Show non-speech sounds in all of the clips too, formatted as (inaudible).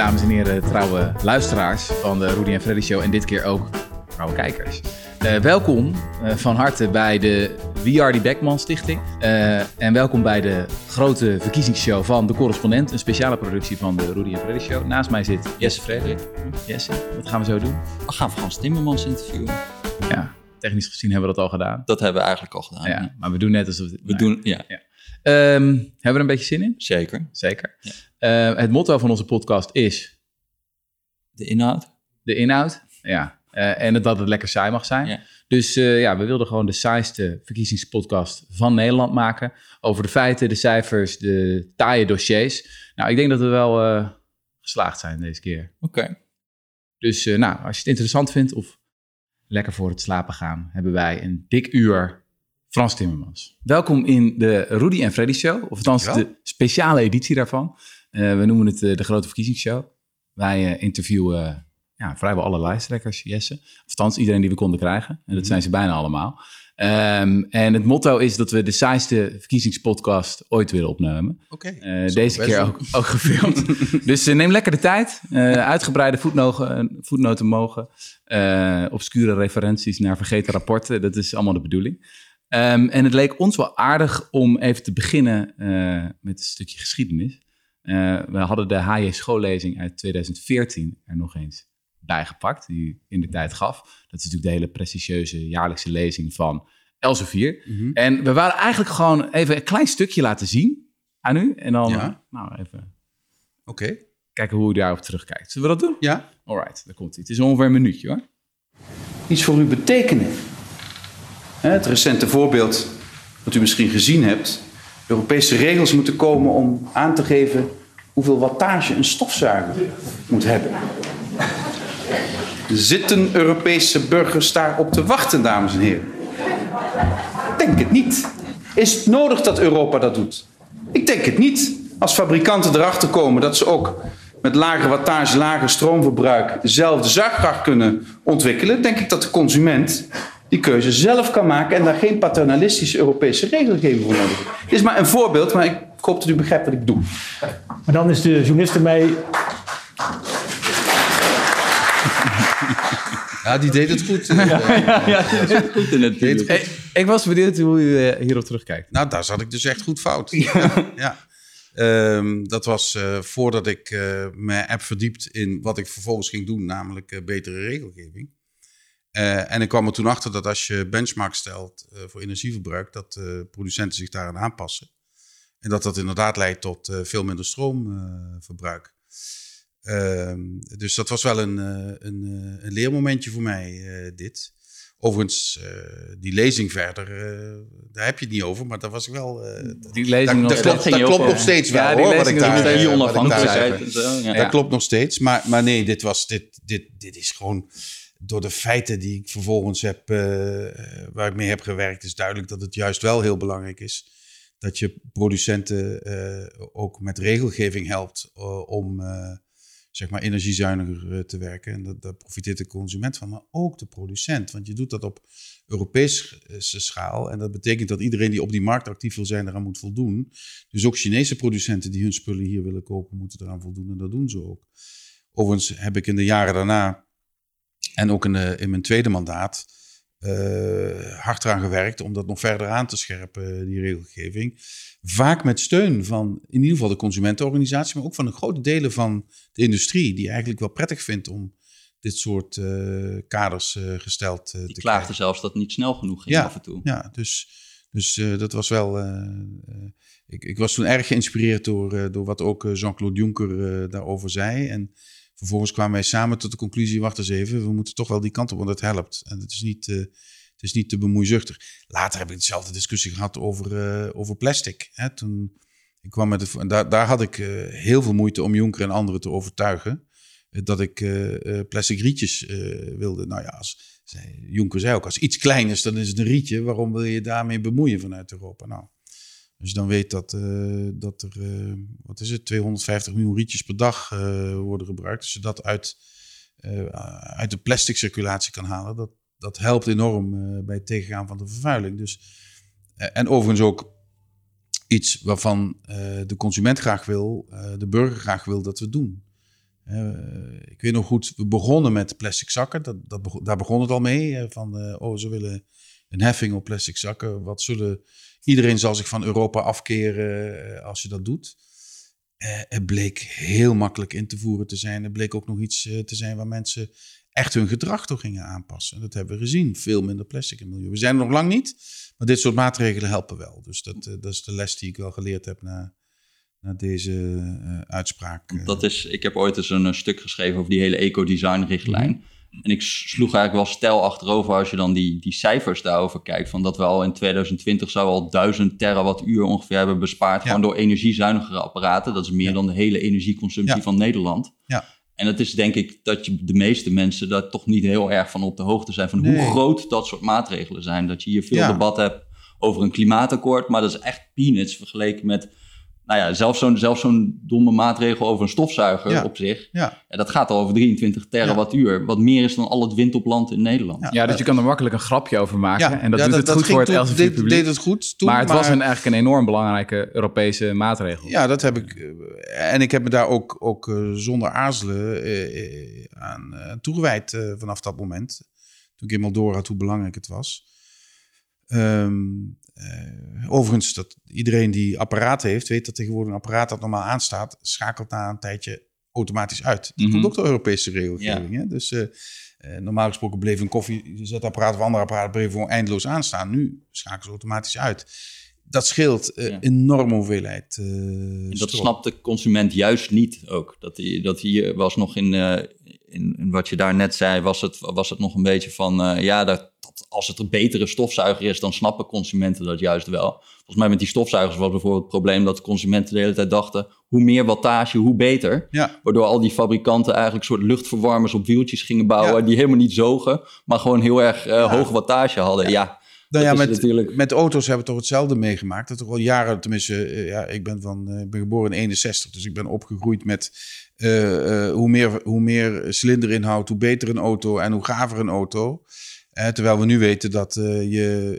dames en heren, trouwe luisteraars van de Rudy en Freddy Show en dit keer ook trouwe kijkers. Uh, welkom uh, van harte bij de We Are The Beckman Stichting. Uh, en welkom bij de grote verkiezingsshow van De Correspondent. Een speciale productie van de Rudy en Freddy Show. Naast mij zit Jesse Frederik. Jesse, wat gaan we zo doen? We gaan Frans Timmermans interviewen. Ja, technisch gezien hebben we dat al gedaan. Dat hebben we eigenlijk al gedaan. Ja, maar we doen net alsof... We doen, ja. ja. Um, hebben we er een beetje zin in? Zeker. Zeker. Ja. Het motto van onze podcast is... De inhoud. De inhoud, ja. Uh, en dat het lekker saai mag zijn. Ja. Dus uh, ja, we wilden gewoon de saaiste verkiezingspodcast van Nederland maken. Over de feiten, de cijfers, de taaie dossiers. Nou, ik denk dat we wel uh, geslaagd zijn deze keer. Oké. Okay. Dus nou, als je het interessant vindt of lekker voor het slapen gaan, hebben wij een dik uur Frans Timmermans. Welkom in de Rudy en Freddy Show, of althans ja. de speciale editie daarvan. We noemen het de Grote Verkiezingsshow. Wij interviewen ja, vrijwel alle lijsttrekkers, Jesse. Of althans, iedereen die we konden krijgen. En dat zijn ze bijna allemaal. Um, en het motto is dat we de saaiste verkiezingspodcast ooit willen opnemen. Okay, uh, deze keer ook, ook, gefilmd. (laughs) dus uh, neem lekker de tijd. Uh, uitgebreide voetnoten, voetnoten mogen. obscure referenties naar vergeten rapporten. Dat is allemaal de bedoeling. Um, en het leek ons wel aardig om even te beginnen met een stukje geschiedenis. We hadden de HJ schoollezing uit 2014 er nog eens bijgepakt, die in de tijd gaf. Dat is natuurlijk de hele prestigieuze jaarlijkse lezing van Elsevier. Mm -hmm. En we waren eigenlijk gewoon even een klein stukje laten zien aan u. En dan, ja. nou even... Oké. Okay. Kijken hoe u daarop terugkijkt. Zullen we dat doen? Ja. Alright, daar komt het. Het is ongeveer een minuutje hoor. Iets voor u betekenen. Het recente voorbeeld dat u misschien gezien hebt. Europese regels moeten komen om aan te geven hoeveel wattage een stofzuiger moet hebben. Zitten Europese burgers daarop te wachten, dames en heren? Denk het niet. Is het nodig dat Europa dat doet? Ik denk het niet. Als fabrikanten erachter komen dat ze ook met lagere wattage, lager stroomverbruik dezelfde zuigkracht kunnen ontwikkelen, denk ik dat de consument die keuze zelf kan maken en daar geen paternalistische Europese regelgeving voor nodig is. Dit is maar een voorbeeld, maar ik hoop dat u begrijpt wat ik doe. Maar dan is de journalist ermee Ja, die deed het goed. (laughs) ja, het goed natuurlijk. Hey, ik was benieuwd hoe u hierop terugkijkt. Nou, daar zat ik dus echt goed fout. Ja. ja. Um, dat was uh, voordat ik uh, me heb verdiept in wat ik vervolgens ging doen, namelijk uh, betere regelgeving. en ik kwam er toen achter dat als je benchmark stelt voor energieverbruik, dat producenten zich daaraan aanpassen. En dat dat inderdaad leidt tot veel minder stroomverbruik. Uh, dus dat was wel een, uh, een, uh, een leermomentje voor mij, uh, dit. Overigens, die lezing verder, daar heb je het niet over, maar daar was ik wel... die lezing dat, dat, klopt, dat klopt nog steeds wel, ja, hoor, wat ik daar... Die onafhankelijkheid en zo. Ja. Dat klopt nog steeds, maar, maar nee, dit, was, dit, dit, dit is gewoon... Door de feiten die ik vervolgens heb, waar ik mee heb gewerkt, is duidelijk dat het juist wel heel belangrijk is dat je producenten ook met regelgeving helpt om zeg maar energiezuiniger te werken. En dat, daar profiteert de consument van, maar ook de producent. Want je doet dat op Europese schaal. En dat betekent dat iedereen die op die markt actief wil zijn, eraan moet voldoen. Dus ook Chinese producenten die hun spullen hier willen kopen, moeten eraan voldoen. En dat doen ze ook. Overigens heb ik in de jaren daarna, en ook in, mijn tweede mandaat, hard eraan gewerkt om dat nog verder aan te scherpen, die regelgeving. Vaak met steun van in ieder geval de consumentenorganisatie, maar ook van een grote delen van de industrie, die eigenlijk wel prettig vindt om dit soort uh, kaders uh, gesteld die te klaagde krijgen. zelfs dat het niet snel genoeg ging Ja, af en toe. Ja, dus, dus dat was wel. ik, ik was toen erg geïnspireerd door, door wat ook Jean-Claude Juncker daarover zei. En vervolgens kwamen wij samen tot de conclusie: wacht eens even, we moeten toch wel die kant op, want het helpt. En het is niet. Het is niet te bemoeizuchtig. Later heb ik dezelfde discussie gehad over, uh, over plastic. Hè? Toen ik kwam met daar, daar had ik uh, heel veel moeite om Jonker en anderen te overtuigen uh, dat ik plastic rietjes wilde. Nou ja, als, zei, Jonker zei ook, als iets klein is, dan is het een rietje. Waarom wil je daarmee bemoeien vanuit Europa? Nou, als je dan weet dat, dat er, wat is het, 250 miljoen rietjes per dag worden gebruikt. Als je dat uit, uit de plastic circulatie kan halen, dat, dat helpt enorm bij het tegengaan van de vervuiling. Dus, en overigens ook iets waarvan de consument graag wil, de burger graag wil dat we doen. ik weet nog goed, we begonnen met plastic zakken. Dat, dat daar begon het al mee. van, oh, ze willen een heffing op plastic zakken. Wat zullen, iedereen zal zich van Europa afkeren als je dat doet. het bleek heel makkelijk in te voeren te zijn. Het bleek ook nog iets te zijn waar mensen echt hun gedrag toch gingen aanpassen. Dat hebben we gezien. Veel minder plastic in het milieu. We zijn er nog lang niet, maar dit soort maatregelen helpen wel. Dus dat, dat is de les die ik wel geleerd heb na, na deze uitspraak. Eh. Dat is, ik heb ooit eens een, stuk geschreven over die hele eco-design-richtlijn. Mhm. En ik sloeg eigenlijk wel stijl achterover als je dan die, die cijfers daarover kijkt. Van dat we al in 2020 zouden al 1000 terawattuur ongeveer hebben bespaard. Gewoon door energiezuinigere apparaten. Dat is meer dan de hele energieconsumptie van Nederland. Ja. En dat is denk ik dat je de meeste mensen daar toch niet heel erg van op de hoogte zijn. Van hoe groot dat soort maatregelen zijn. Dat je hier veel debat hebt over een klimaatakkoord. Maar dat is echt peanuts vergeleken met nou ja, zelfs zo'n zelfs zo'n domme maatregel over een stofzuiger op zich. Ja. ja. dat gaat al over 23 terawattuur. Wat meer is dan al het wind op land in Nederland. Ja, dus je kan er makkelijk een grapje over maken. En dat doet het goed voor het Elsevier publiek. deed het goed toen, Maar het was een, eigenlijk een enorm belangrijke Europese maatregel. Ja, dat heb ik. Eh, en ik heb me daar ook, ook eh, zonder aarzelen eh, aan toegewijd vanaf dat moment. Toen ik eenmaal door had hoe belangrijk het was. Um, uh, overigens, dat iedereen die apparaat heeft, weet dat tegenwoordig een apparaat dat normaal aanstaat, schakelt na een tijdje automatisch uit. Dat mm komt ook door Europese regelgeving. Hè? Dus uh, normaal gesproken bleef een koffiezetapparaat of ander apparaat bleef gewoon eindeloos aanstaan. Nu schakelen ze automatisch uit. Dat scheelt uh, ja. enorme hoeveelheid. dat snapt de consument juist niet ook. Dat hij, dat hij was nog in, in, in, wat je daar net zei, was het, was het nog een beetje van ja, dat als het een betere stofzuiger is, dan snappen consumenten dat juist wel. Volgens mij met die stofzuigers was bijvoorbeeld het probleem dat consumenten de hele tijd dachten: hoe meer wattage, hoe beter. Ja. Waardoor al die fabrikanten eigenlijk soort luchtverwarmers op wieltjes gingen bouwen, die helemaal niet zogen, maar gewoon heel erg uh, hoge wattage hadden. Ja. Nou ja, met, natuurlijk... met auto's hebben we toch hetzelfde meegemaakt. Dat toch al jaren, tenminste, uh, ja, ik ben, van, uh, ben geboren in 61, dus ik ben opgegroeid met hoe, meer, hoe meer cilinderinhoud, hoe beter een auto en hoe gaver een auto terwijl we nu weten dat je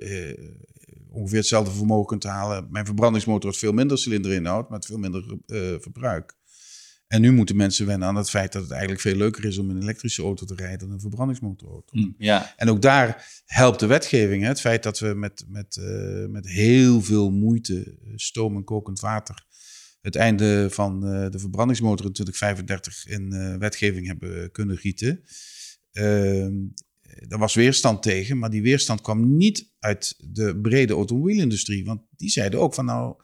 ongeveer hetzelfde vermogen kunt halen. Mijn verbrandingsmotor heeft veel minder cilinderinhoud, maar veel minder verbruik. En nu moeten mensen wennen aan het feit dat het eigenlijk veel leuker is om een elektrische auto te rijden dan een verbrandingsmotorauto. Mm, ja. En ook daar helpt de wetgeving. Hè? Het feit dat we met, met, met heel veel moeite, stoom en kokend water, het einde van de verbrandingsmotor in 2035 in wetgeving hebben kunnen gieten. Ehm, er was weerstand tegen, maar die weerstand kwam niet uit de brede automobielindustrie. Want die zeiden ook van nou,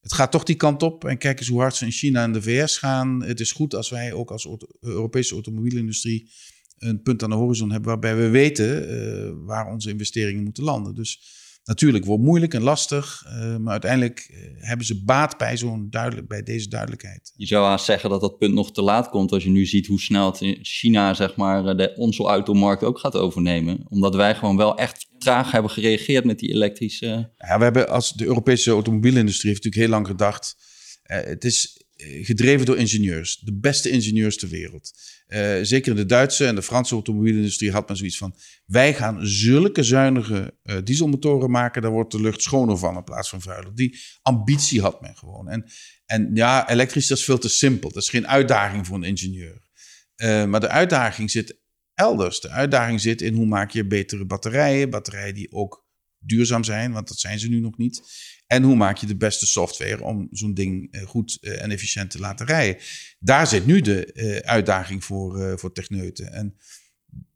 het gaat toch die kant op. En kijk eens hoe hard ze in China en de VS gaan. Het is goed als wij ook als Europese automobielindustrie een punt aan de horizon hebben waarbij we weten uh, waar onze investeringen moeten landen. Dus Natuurlijk wordt moeilijk en lastig, uh, maar uiteindelijk uh, hebben ze baat bij, zo'n duidelijk, bij deze duidelijkheid. Je zou haast zeggen dat dat punt nog te laat komt als je nu ziet hoe snel het in China zeg maar, eh, de, onze automarkt ook gaat overnemen. Omdat wij gewoon wel echt traag hebben gereageerd met die elektrische... Ja, we hebben als de Europese automobielindustrie heeft natuurlijk heel lang gedacht... het is gedreven door ingenieurs, de beste ingenieurs ter wereld. Uh, zeker in de Duitse en de Franse automobielindustrie had men zoiets van: wij gaan zulke zuinige uh, dieselmotoren maken, daar wordt de lucht schoner van in plaats van vuiler. Die ambitie had men gewoon. En, en ja, elektrisch dat is veel te simpel. Dat is geen uitdaging voor een ingenieur. Uh, maar de uitdaging zit elders. De uitdaging zit in hoe maak je betere batterijen, batterijen die ook duurzaam zijn, want dat zijn ze nu nog niet. En hoe maak je de beste software om zo'n ding eh, goed eh, en efficiënt te laten rijden? Daar zit nu de eh, uitdaging voor, voor techneuten. En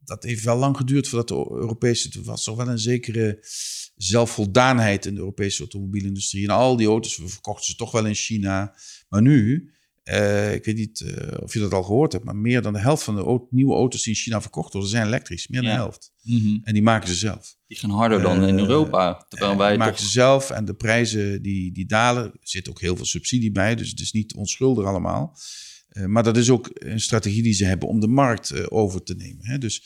dat heeft wel lang geduurd voordat de Europese... Het was toch wel een zekere zelfvoldaanheid in de Europese automobielindustrie. En al die auto's, we verkochten ze toch wel in China. Maar nu uh, ik weet niet uh, of je dat al gehoord hebt, maar meer dan de helft van de nieuwe auto's die in China verkocht worden, zijn elektrisch. Meer dan de helft. Mm -hmm. En die maken ze zelf. Die gaan harder dan uh, in Europa. Terwijl wij maken toch... ze zelf en de prijzen die, die dalen. Er zit ook heel veel subsidie bij, dus het is niet onschuldig allemaal. maar dat is ook een strategie die ze hebben om de markt over te nemen. Hè? Dus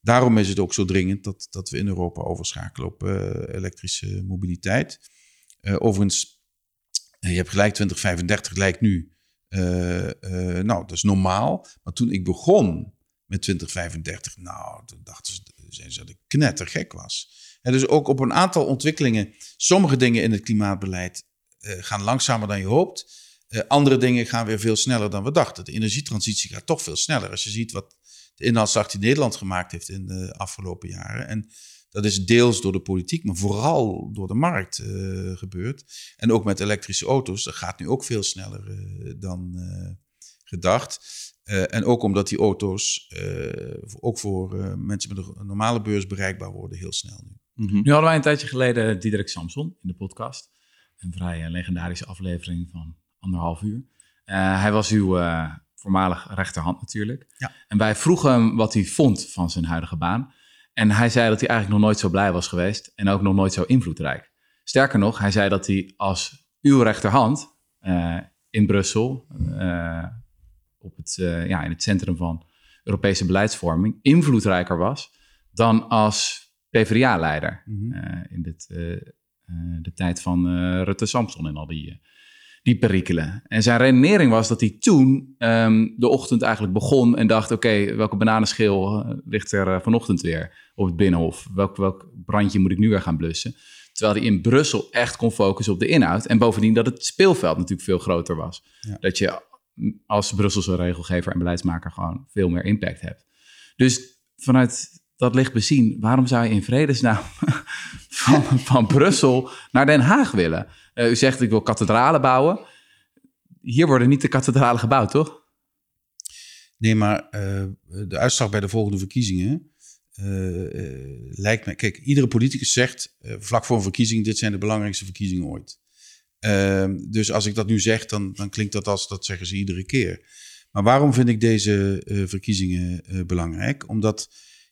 daarom is het ook zo dringend dat, dat we in Europa overschakelen op elektrische mobiliteit. overigens, je hebt gelijk, 2035 lijkt nu nou, dat is normaal. Maar toen ik begon met 2035, nou, toen dachten ze, dat ik knettergek was. En dus ook op een aantal ontwikkelingen, sommige dingen in het klimaatbeleid uh, gaan langzamer dan je hoopt. andere dingen gaan weer veel sneller dan we dachten. De energietransitie gaat toch veel sneller. Als je ziet wat de inhaalslag die Nederland gemaakt heeft in de afgelopen jaren. En dat is deels door de politiek, maar vooral door de markt uh, gebeurd. En ook met elektrische auto's, dat gaat nu ook veel sneller uh, dan uh, gedacht. en ook omdat die auto's ook voor mensen met een normale beurs bereikbaar worden, heel snel nu. Mm -hmm. Nu hadden wij een tijdje geleden Diederik Samson in de podcast. Een vrij legendarische aflevering van anderhalf uur. hij was uw voormalig rechterhand natuurlijk. Ja. En wij vroegen hem wat hij vond van zijn huidige baan. En hij zei dat hij eigenlijk nog nooit zo blij was geweest en ook nog nooit zo invloedrijk. Sterker nog, hij zei dat hij als uw rechterhand uh, in Brussel, uh, op het, uh, ja, in het centrum van Europese beleidsvorming, invloedrijker was dan als PvdA-leider mm -hmm. in dit, de tijd van Rutte Samson en al die die perikelen. En zijn redenering was dat hij toen um, de ochtend eigenlijk begon en dacht: oké, welke bananenschil uh, ligt er uh, vanochtend weer op het binnenhof? Welk, welk brandje moet ik nu weer gaan blussen? Terwijl hij in Brussel echt kon focussen op de inhoud. En bovendien dat het speelveld natuurlijk veel groter was. Ja. Dat je als Brusselse regelgever en beleidsmaker gewoon veel meer impact hebt. Dus vanuit dat licht bezien, waarom zou je in vredesnaam (laughs) van, van Brussel naar Den Haag willen? Uh, u zegt, ik wil kathedralen bouwen. Hier worden niet de kathedralen gebouwd, toch? Nee, maar uh, de uitslag bij de volgende verkiezingen uh, lijkt me... Kijk, iedere politicus zegt vlak voor een verkiezing... dit zijn de belangrijkste verkiezingen ooit. Ehm, dus als ik dat nu zeg, dan, dan klinkt dat als... dat zeggen ze iedere keer. Maar waarom vind ik deze verkiezingen belangrijk? Omdat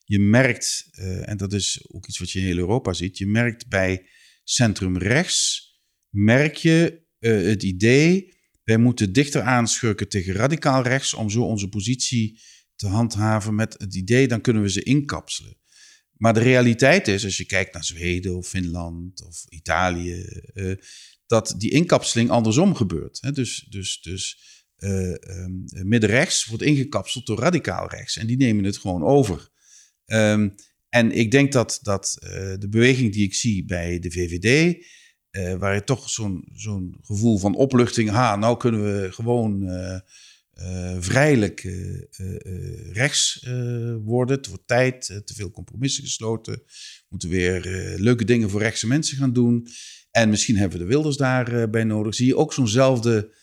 je merkt, en dat is ook iets wat je in heel Europa ziet... je merkt bij centrum rechts merk je uh, het idee, wij moeten dichter aanschurken tegen radicaal rechts om zo onze positie te handhaven met het idee, dan kunnen we ze inkapselen. Maar de realiteit is, als je kijkt naar Zweden of Finland of Italië, uh, dat die inkapseling andersom gebeurt. Hè? Dus, dus, dus um, middenrechts wordt ingekapseld door radicaal rechts en die nemen het gewoon over. Um, en ik denk dat, dat uh, de beweging die ik zie bij de VVD, uh, waar je toch zo'n gevoel van opluchting, ha, nou kunnen we gewoon uh, vrijelijk rechts worden. Het wordt tijd, te veel compromissen gesloten. We moeten weer leuke dingen voor rechtse mensen gaan doen. En misschien hebben we de Wilders daarbij nodig. Zie je ook zo'nzelfde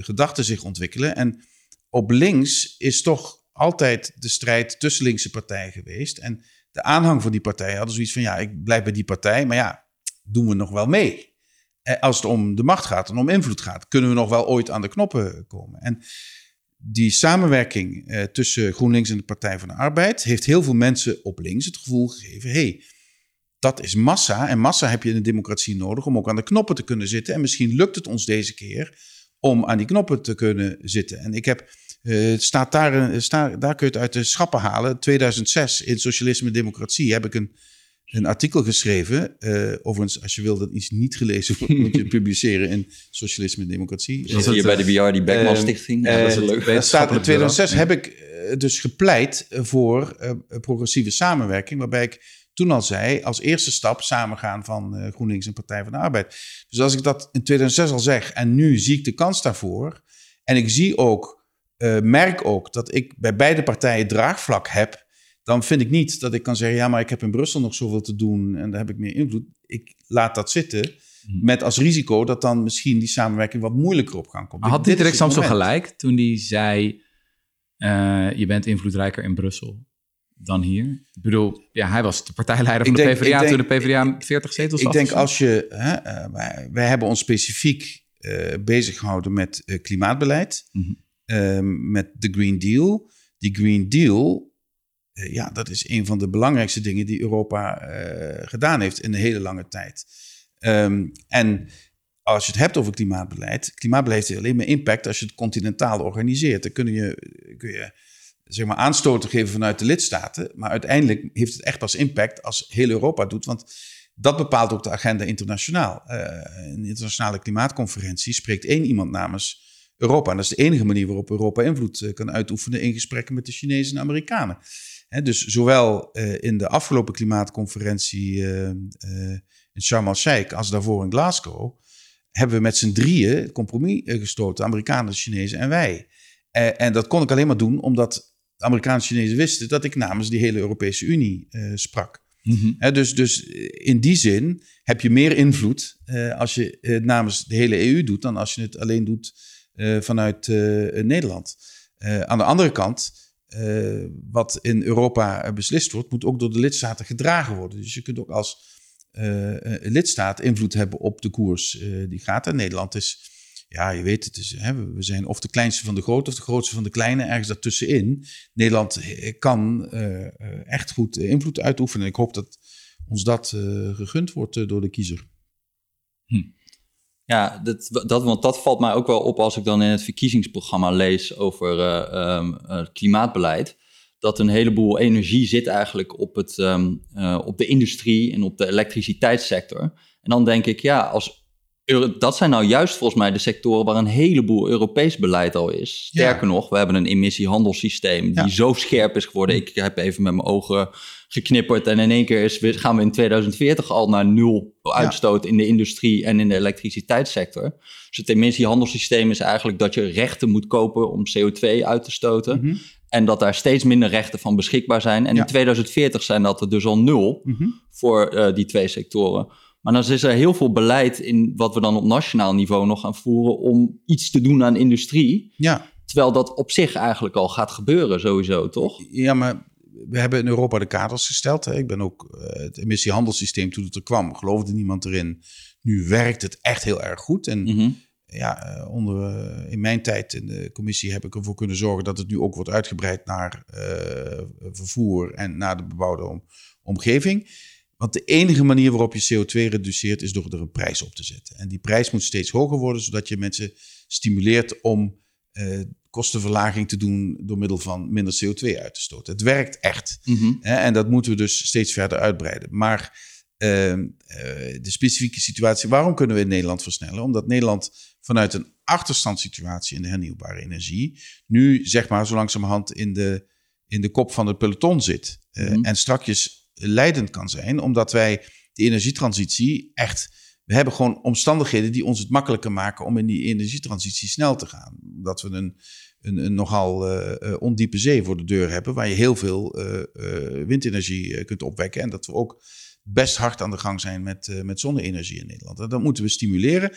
gedachten zich ontwikkelen. En op links is toch altijd de strijd tussen linkse partijen geweest. En de aanhang van die partijen hadden zoiets van, ja, ik blijf bij die partij, maar ja, doen we nog wel mee? Eh, als het om de macht gaat en om invloed gaat, kunnen we nog wel ooit aan de knoppen komen? En die samenwerking eh, tussen GroenLinks en de Partij van de Arbeid heeft heel veel mensen op links het gevoel gegeven: hey, dat is massa. En massa heb je in een democratie nodig om ook aan de knoppen te kunnen zitten. En misschien lukt het ons deze keer om aan die knoppen te kunnen zitten. En ik heb. Uh, staat daar, sta, daar kun je het uit de schappen halen. 2006 in Socialisme en Democratie heb ik een een artikel geschreven. Uh, overigens, als je wil dat iets niet gelezen wordt, moet je het (laughs) publiceren in Socialisme en Democratie. Zit hier bij de BR, die Beckman uh, Stichting. Uh, dat is een leuk. Dat staat (laughs) in 2006 heb ik dus gepleit voor progressieve samenwerking, waarbij ik toen al zei, als eerste stap samengaan van GroenLinks en Partij van de Arbeid. Dus als ik dat in 2006 al zeg en nu zie ik de kans daarvoor en ik zie ook, merk ook dat ik bij beide partijen draagvlak heb dan vind ik niet dat ik kan zeggen: ja, maar ik heb in Brussel nog zoveel te doen en daar heb ik meer invloed. Ik laat dat zitten. Mhm. Met als risico dat dan misschien die samenwerking wat moeilijker op gang komt. Had Diederik Samson gelijk toen hij zei: uh, Je bent invloedrijker in Brussel dan hier? Ik bedoel, ja, hij was de partijleider van de PvdA denk, toen de PvdA 40 zetels had. Ik denk als je, hè, uh, wij, wij, hebben ons specifiek uh, bezig gehouden met klimaatbeleid, mm -hmm. Met de Green Deal. Die Green Deal eh, ja, dat is een van de belangrijkste dingen die Europa uh, gedaan heeft in een hele lange tijd. Um, en als je het hebt over klimaatbeleid, klimaatbeleid heeft alleen maar impact als je het continentaal organiseert. Dan kun je, kun je zeg maar aanstoten geven vanuit de lidstaten, maar uiteindelijk heeft het echt pas impact als heel Europa doet, want dat bepaalt ook de agenda internationaal. Uh, internationale klimaatconferentie spreekt één iemand namens Europa. En dat is de enige manier waarop Europa invloed kan uitoefenen in gesprekken met de Chinezen en Amerikanen dus zowel uh, in de afgelopen klimaatconferentie uh, in Sharm el-Sheikh als daarvoor in Glasgow hebben we met z'n drieën het compromis gestoten, Amerikanen, Chinezen en wij. en dat kon ik alleen maar doen omdat de Amerikaanse Chinezen wisten dat ik namens die hele Europese Unie sprak. Mhm. dus, dus in die zin heb je meer invloed als je het namens de hele EU doet dan als je het alleen doet vanuit Nederland. aan de andere kant, wat in Europa beslist wordt, moet ook door de lidstaten gedragen worden. Dus je kunt ook als lidstaat invloed hebben op de koers die gaat. En Nederland is ja, je weet het, hè, we zijn of de kleinste van de grote of de grootste van de kleine, ergens daartussenin. Nederland eh, kan echt goed invloed uitoefenen. Ik hoop dat ons dat gegund wordt door de kiezer. Hm. Ja, dat, dat, want dat valt mij ook wel op als ik dan in het verkiezingsprogramma lees over um, klimaatbeleid. Dat een heleboel energie zit eigenlijk op, het, um, op de industrie en op de elektriciteitssector. En dan denk ik, ja, als dat zijn nou juist volgens mij de sectoren waar een heleboel Europees beleid al is. Sterker nog, we hebben een emissiehandelssysteem die zo scherp is geworden. Ik heb even met mijn ogen geknipperd en in één keer is, gaan we in 2040 al naar nul uitstoot in de industrie en in de elektriciteitssector. Dus het emissiehandelssysteem is eigenlijk dat je rechten moet kopen om CO2 uit te stoten. Mhm. En dat daar steeds minder rechten van beschikbaar zijn. En in 2040 zijn dat er dus al nul mhm. voor uh, die twee sectoren. Maar dan is er heel veel beleid in wat we dan op nationaal niveau nog gaan voeren om iets te doen aan industrie. Ja. Terwijl dat op zich eigenlijk al gaat gebeuren, sowieso, toch? Ja, maar we hebben in Europa de kaders gesteld. Hè. Ik ben ook uh, het emissiehandelssysteem toen het er kwam, geloofde niemand erin. Nu werkt het echt heel erg goed. En mhm. ja, eh, onder, uh, in mijn tijd in de commissie heb ik ervoor kunnen zorgen dat het nu ook wordt uitgebreid naar vervoer en naar de bebouwde omgeving. Want de enige manier waarop je CO2 reduceert is door er een prijs op te zetten. En die prijs moet steeds hoger worden, zodat je mensen stimuleert om uh, kostenverlaging te doen door middel van minder CO2 uit te stoten. Het werkt echt. Mhm. hè, en dat moeten we dus steeds verder uitbreiden. Maar uh, uh, de specifieke situatie, waarom kunnen we in Nederland versnellen? Omdat Nederland vanuit een achterstandssituatie in de hernieuwbare energie nu zeg maar zo langzamerhand in de, in de kop van het peloton zit. Mm En strakjes leidend kan zijn, omdat wij de energietransitie echt. We hebben gewoon omstandigheden die ons het makkelijker maken om in die energietransitie snel te gaan. Dat we een, een, een nogal uh, ondiepe zee voor de deur hebben, waar je heel veel uh, windenergie kunt opwekken. En dat we ook best hard aan de gang zijn met, met zonne-energie in Nederland. En dat moeten we stimuleren.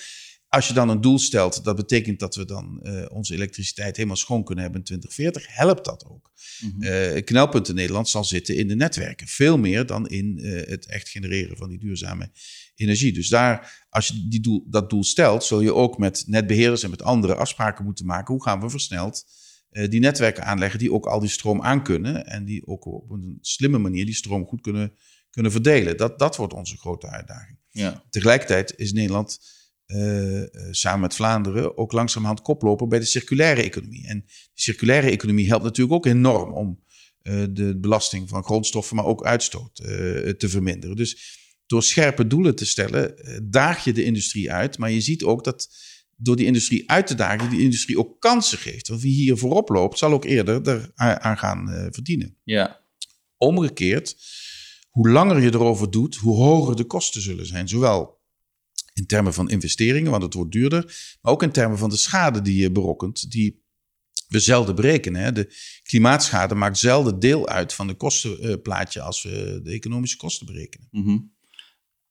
Als je dan een doel stelt, dat betekent dat we dan onze elektriciteit helemaal schoon kunnen hebben in 2040, helpt dat ook. Mm -hmm. knelpunt in Nederland zal zitten in de netwerken. Veel meer dan in het echt genereren van die duurzame energie. Dus daar, als je die doel, dat doel stelt, zul je ook met netbeheerders en met anderen afspraken moeten maken. Hoe gaan we versneld die netwerken aanleggen die ook al die stroom aankunnen en die ook op een slimme manier die stroom goed kunnen, kunnen verdelen. Dat, dat wordt onze grote uitdaging. Ja. Tegelijkertijd is Nederland uh, samen met Vlaanderen ook langzamerhand koploper bij de circulaire economie. En de circulaire economie helpt natuurlijk ook enorm om uh, de belasting van grondstoffen, maar ook uitstoot te verminderen. Dus door scherpe doelen te stellen, daag je de industrie uit. Maar je ziet ook dat door die industrie uit te dagen, die industrie ook kansen geeft. Want wie hier voorop loopt, zal ook eerder eraan gaan verdienen. Ja. Omgekeerd, hoe langer je erover doet, hoe hoger de kosten zullen zijn. Zowel in termen van investeringen, want het wordt duurder. Maar ook in termen van de schade die je berokkent, die we zelden berekenen. Hè. De klimaatschade maakt zelden deel uit van de kostenplaatje als we de economische kosten berekenen. Mhm.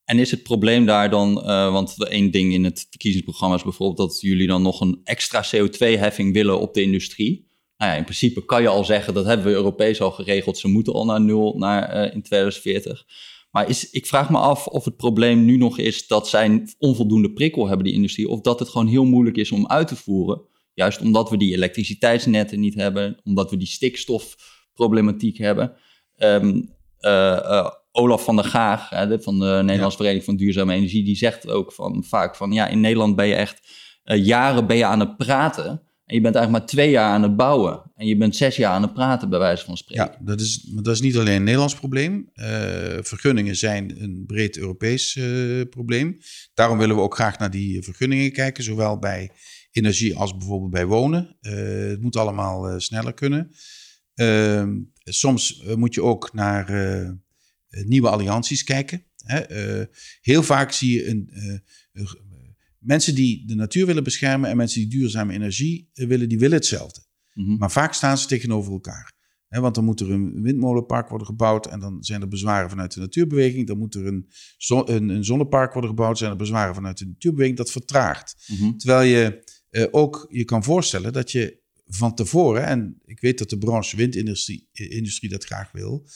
En is het probleem daar dan, uh, want één ding in het verkiezingsprogramma is bijvoorbeeld dat jullie dan nog een extra CO2-heffing willen op de industrie. Nou ja, in principe kan je al zeggen, dat hebben we Europees al geregeld, ze moeten al naar nul naar, uh, in 2040. Maar is, ik vraag me af of het probleem nu nog is dat zij onvoldoende prikkel hebben, die industrie, of dat het gewoon heel moeilijk is om uit te voeren. Juist omdat we die elektriciteitsnetten niet hebben, omdat we die stikstofproblematiek hebben. Um, Olaf van der Gaag hè, van de Nederlandse Vereniging van Duurzame Energie, die zegt ook van, vaak van ja, in Nederland ben je echt uh, jaren ben je aan het praten. En je bent eigenlijk maar twee jaar aan het bouwen. En je bent zes jaar aan het praten, bij wijze van spreken. Ja, dat is, dat is niet alleen een Nederlands probleem. Uh, vergunningen zijn een breed Europees uh, probleem. Daarom willen we ook graag naar die vergunningen kijken. Zowel bij energie als bijvoorbeeld bij wonen. Het moet allemaal sneller kunnen. Ehm, soms moet je ook naar nieuwe allianties kijken. Hè? heel vaak zie je een mensen die de natuur willen beschermen en mensen die duurzame energie willen, die willen hetzelfde. Mhm. Maar vaak staan ze tegenover elkaar. Want dan moet er een windmolenpark worden gebouwd en dan zijn er bezwaren vanuit de natuurbeweging. Dan moet er een, zon- een, een zonnepark worden gebouwd, zijn er bezwaren vanuit de natuurbeweging. Dat vertraagt. Mhm. Terwijl je eh, ook je kan voorstellen dat je van tevoren, en ik weet dat de branche windindustrie eh, industrie dat graag wil,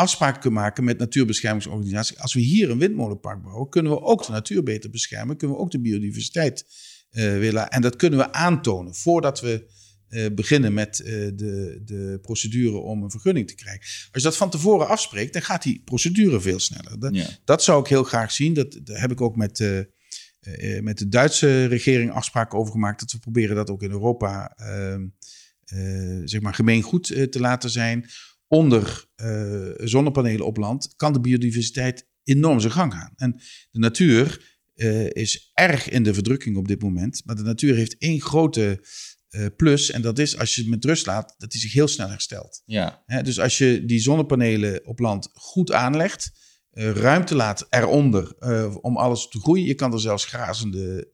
afspraken kunt maken met natuurbeschermingsorganisaties. Als we hier een windmolenpark bouwen, kunnen we ook de natuur beter beschermen, kunnen we ook de biodiversiteit eh, willen. En dat kunnen we aantonen voordat we eh, beginnen met eh, de, de procedure om een vergunning te krijgen. Als je dat van tevoren afspreekt, dan gaat die procedure veel sneller. Dat, Ja. dat zou ik heel graag zien. Dat, daar heb ik ook met, met de Duitse regering afspraken over gemaakt. Dat we proberen dat ook in Europa ehm, eh, zeg maar gemeengoed te laten zijn. Onder eh, zonnepanelen op land kan de biodiversiteit enorm zijn gang gaan. En de natuur eh, is erg in de verdrukking op dit moment. Maar de natuur heeft één grote eh, plus. En dat is als je het met rust laat, dat hij zich heel snel herstelt. Ja, Hè, dus als je die zonnepanelen op land goed aanlegt, ruimte laat eronder om alles te groeien. Je kan er zelfs grazende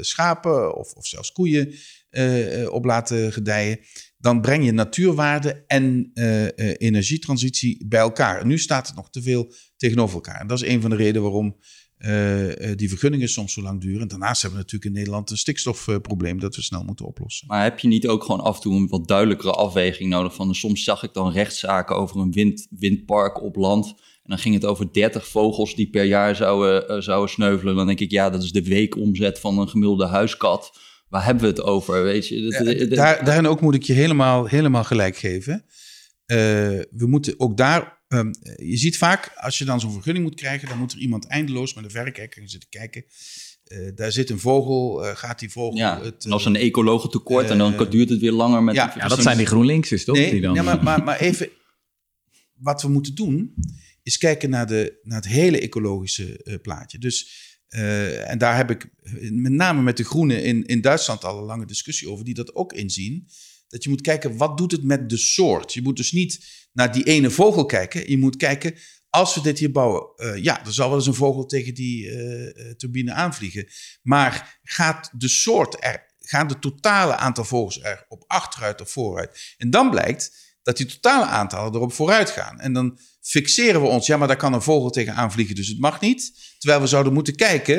schapen of, of zelfs koeien eh, eh, op laten gedijen. Dan breng je natuurwaarde en eh, energietransitie bij elkaar. En nu staat het nog te veel tegenover elkaar. En dat is een van de redenen waarom die vergunningen soms zo lang duren. En daarnaast hebben we natuurlijk in Nederland een stikstofprobleem dat we snel moeten oplossen. maar heb je niet ook gewoon af en toe een wat duidelijkere afweging nodig? Van, soms zag ik dan rechtszaken over een wind, windpark op land. En dan ging het over 30 vogels die per jaar zouden, zouden sneuvelen. Dan denk ik, ja, dat is de weekomzet van een gemiddelde huiskat. Waar hebben we het over? Weet je? Dat- Ja, dat- daar, daarin ook moet ik je helemaal, helemaal gelijk geven. Eh, we moeten ook daar. ehm, je ziet vaak, als je dan zo'n vergunning moet krijgen, dan moet er iemand eindeloos met een verrekijker gaan zitten kijken. Eh, daar zit een vogel, eh, gaat die vogel. ja, het, als een ecologen tekort en dan eh, duurt het weer langer met ja, Ja, dat zijn die GroenLinksers, toch? Nee, die dan, ja, maar, maar, maar even. Wat we moeten doen, is kijken naar, de, naar het hele ecologische eh, plaatje. Dus, eh, en daar heb ik met name met de Groenen in, in Duitsland al een lange discussie over, die dat ook inzien. Dat je moet kijken, wat doet het met de soort? Je moet dus niet naar die ene vogel kijken. Je moet kijken, als we dit hier bouwen, eh, ja, er zal wel eens een vogel tegen die eh, turbine aanvliegen. Maar gaat de soort er, gaan de totale aantal vogels er op achteruit of vooruit? En dan blijkt dat die totale aantallen erop vooruit gaan. En dan fixeren we ons, ja, maar daar kan een vogel tegen aanvliegen, dus het mag niet. Terwijl we zouden moeten kijken,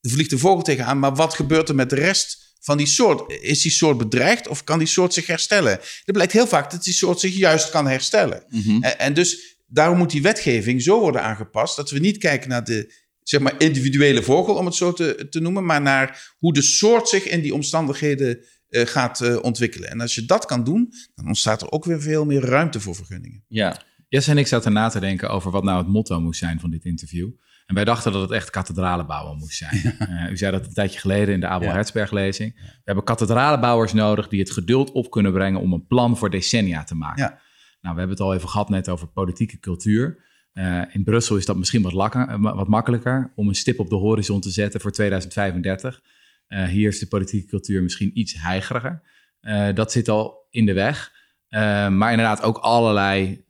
er vliegt een vogel tegenaan, maar wat gebeurt er met de rest van die soort? Is die soort bedreigd of kan die soort zich herstellen? Er blijkt heel vaak dat die soort zich juist kan herstellen. Mhm. En, en dus daarom moet die wetgeving zo worden aangepast dat we niet kijken naar de zeg maar, individuele vogel, om het zo te, te noemen, maar naar hoe de soort zich in die omstandigheden gaat eh, ontwikkelen. En als je dat kan doen, dan ontstaat er ook weer veel meer ruimte voor vergunningen. Ja, Jesse en ik zaten na te denken over wat nou het motto moest zijn van dit interview. En wij dachten dat het echt kathedralenbouwen moest zijn. Eh, u zei dat een tijdje geleden in de Abel Ja. Hertzberg-lezing. We hebben kathedralenbouwers nodig die het geduld op kunnen brengen om een plan voor decennia te maken. Nou, we hebben het al even gehad net over politieke cultuur. Eh, in Brussel is dat misschien wat, lakker, eh, wat makkelijker om een stip op de horizon te zetten voor 2035. Eh, hier is de politieke cultuur misschien iets heigeriger. Eh, dat zit al in de weg. Eh, maar inderdaad, ook allerlei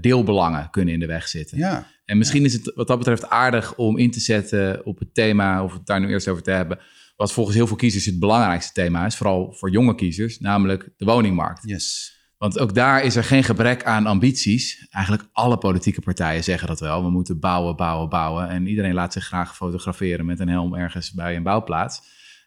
deelbelangen kunnen in de weg zitten. Ja, En misschien is het wat dat betreft aardig om in te zetten op het thema, of het daar nu eerst over te hebben, wat volgens heel veel kiezers het belangrijkste thema is, vooral voor jonge kiezers, namelijk de woningmarkt. yes. Want ook daar is er geen gebrek aan ambities. Eigenlijk alle politieke partijen zeggen dat wel. We moeten bouwen, bouwen, bouwen. En iedereen laat zich graag fotograferen met een helm ergens bij een bouwplaats.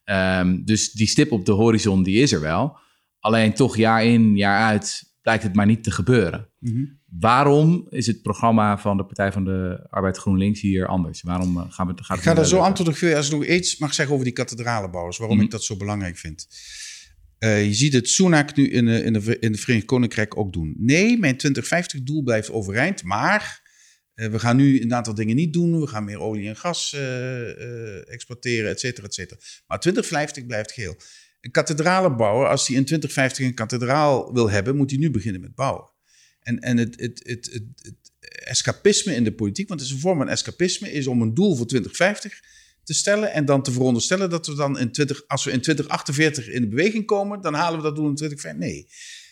Ehm, dus die stip op de horizon, die is er wel. Alleen toch jaar in, jaar uit blijkt het maar niet te gebeuren. Mhm. Waarom is het programma van de Partij van de Arbeid GroenLinks hier anders? Waarom eh, gaan we gaat Ik het ga daar zo lukken? antwoorden op. Als ik nog iets mag zeggen over die kathedralenbouwers, waarom Mhm. ik dat zo belangrijk vind. Eh, je ziet het Sunak nu in de, in, de, in de Verenigd Koninkrijk ook doen. Nee, mijn 2050-doel blijft overeind, maar we gaan nu een aantal dingen niet doen. We gaan meer olie en gas eh, eh, exporteren, et cetera, et cetera. Maar 2050 blijft geel. Een kathedralenbouwer, als hij in 2050 een kathedraal wil hebben, moet hij nu beginnen met bouwen. En, en het, het, het, het, het escapisme in de politiek, want het is een vorm van escapisme, is om een doel voor 2050 te stellen en dan te veronderstellen dat we dan in 20, als we in 2048 in de beweging komen, dan halen we dat doel in 2050. Nee,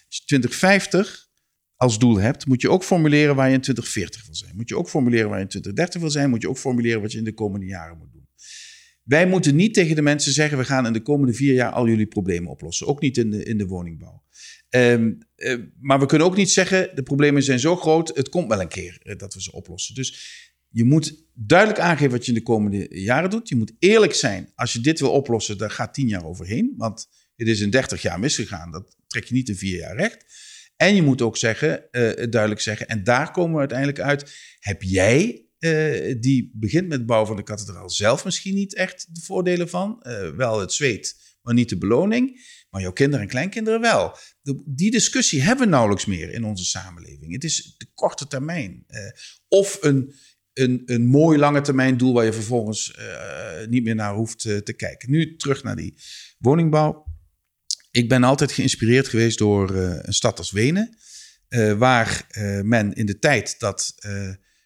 als je 2050 als doel hebt, moet je ook formuleren waar je in 2040 wil zijn. Moet je ook formuleren waar je in 2030 wil zijn, moet je ook formuleren wat je in de komende jaren moet doen. wij moeten niet tegen de mensen zeggen: we gaan in de komende vier jaar al jullie problemen oplossen. Ook niet in de, in de woningbouw. Ehm, eh, maar we kunnen ook niet zeggen: de problemen zijn zo groot, het komt wel een keer eh, dat we ze oplossen. Dus je moet duidelijk aangeven wat je in de komende jaren doet. Je moet eerlijk zijn. Als je dit wil oplossen, daar gaat tien jaar overheen. Want het is in 30 jaar misgegaan. Dat trek je niet in vier jaar recht. En je moet ook zeggen, uh, duidelijk zeggen, en daar komen we uiteindelijk uit. Heb jij, uh, die begint met het bouwen van de kathedraal, zelf misschien niet echt de voordelen van? Uh, wel het zweet, maar niet de beloning. Maar jouw kinderen en kleinkinderen wel. Die discussie hebben we nauwelijks meer in onze samenleving. Het is de korte termijn. of een, een, een mooi lange termijn doel waar je vervolgens niet meer naar hoeft te kijken. Nu terug naar die woningbouw ik ben altijd geïnspireerd geweest door uh, een stad als Wenen. Uh, waar uh, men in de tijd dat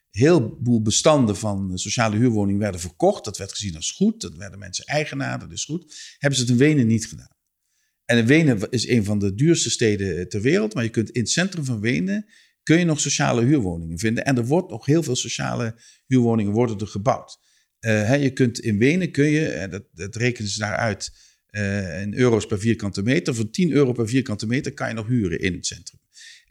heel veel bestanden van sociale huurwoningen werden verkocht. Dat werd gezien als goed. Dat werden mensen eigenaar, dat is goed. Hebben ze het in Wenen niet gedaan. En Wenen is een van de duurste steden ter wereld. Maar je kunt in het centrum van Wenen kun je nog sociale huurwoningen vinden. En er wordt nog heel veel sociale huurwoningen worden er gebouwd. Hè, je kunt in Wenen kun je, dat, dat rekenen ze daaruit uh, in euro's per vierkante meter. Voor 10 euro per vierkante meter kan je nog huren in het centrum.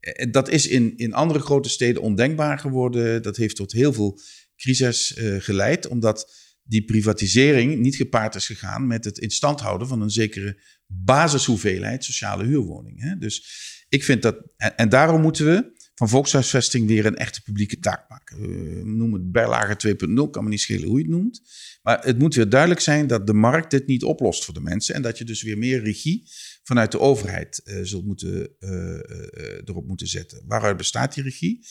Uh, dat is in, in andere grote steden ondenkbaar geworden. Dat heeft tot heel veel crisis uh, geleid, omdat die privatisering niet gepaard is gegaan met het instand houden van een zekere basishoeveelheid sociale huurwoningen. Dus ik vind dat, en daarom moeten we van volkshuisvesting weer een echte publieke taak maken. We noemen het Berlage 2.0, kan me niet schelen hoe je het noemt. Maar het moet weer duidelijk zijn dat de markt dit niet oplost voor de mensen. En dat je dus weer meer regie vanuit de overheid uh, zult moeten, uh, uh, erop moeten zetten. Waaruit bestaat die regie?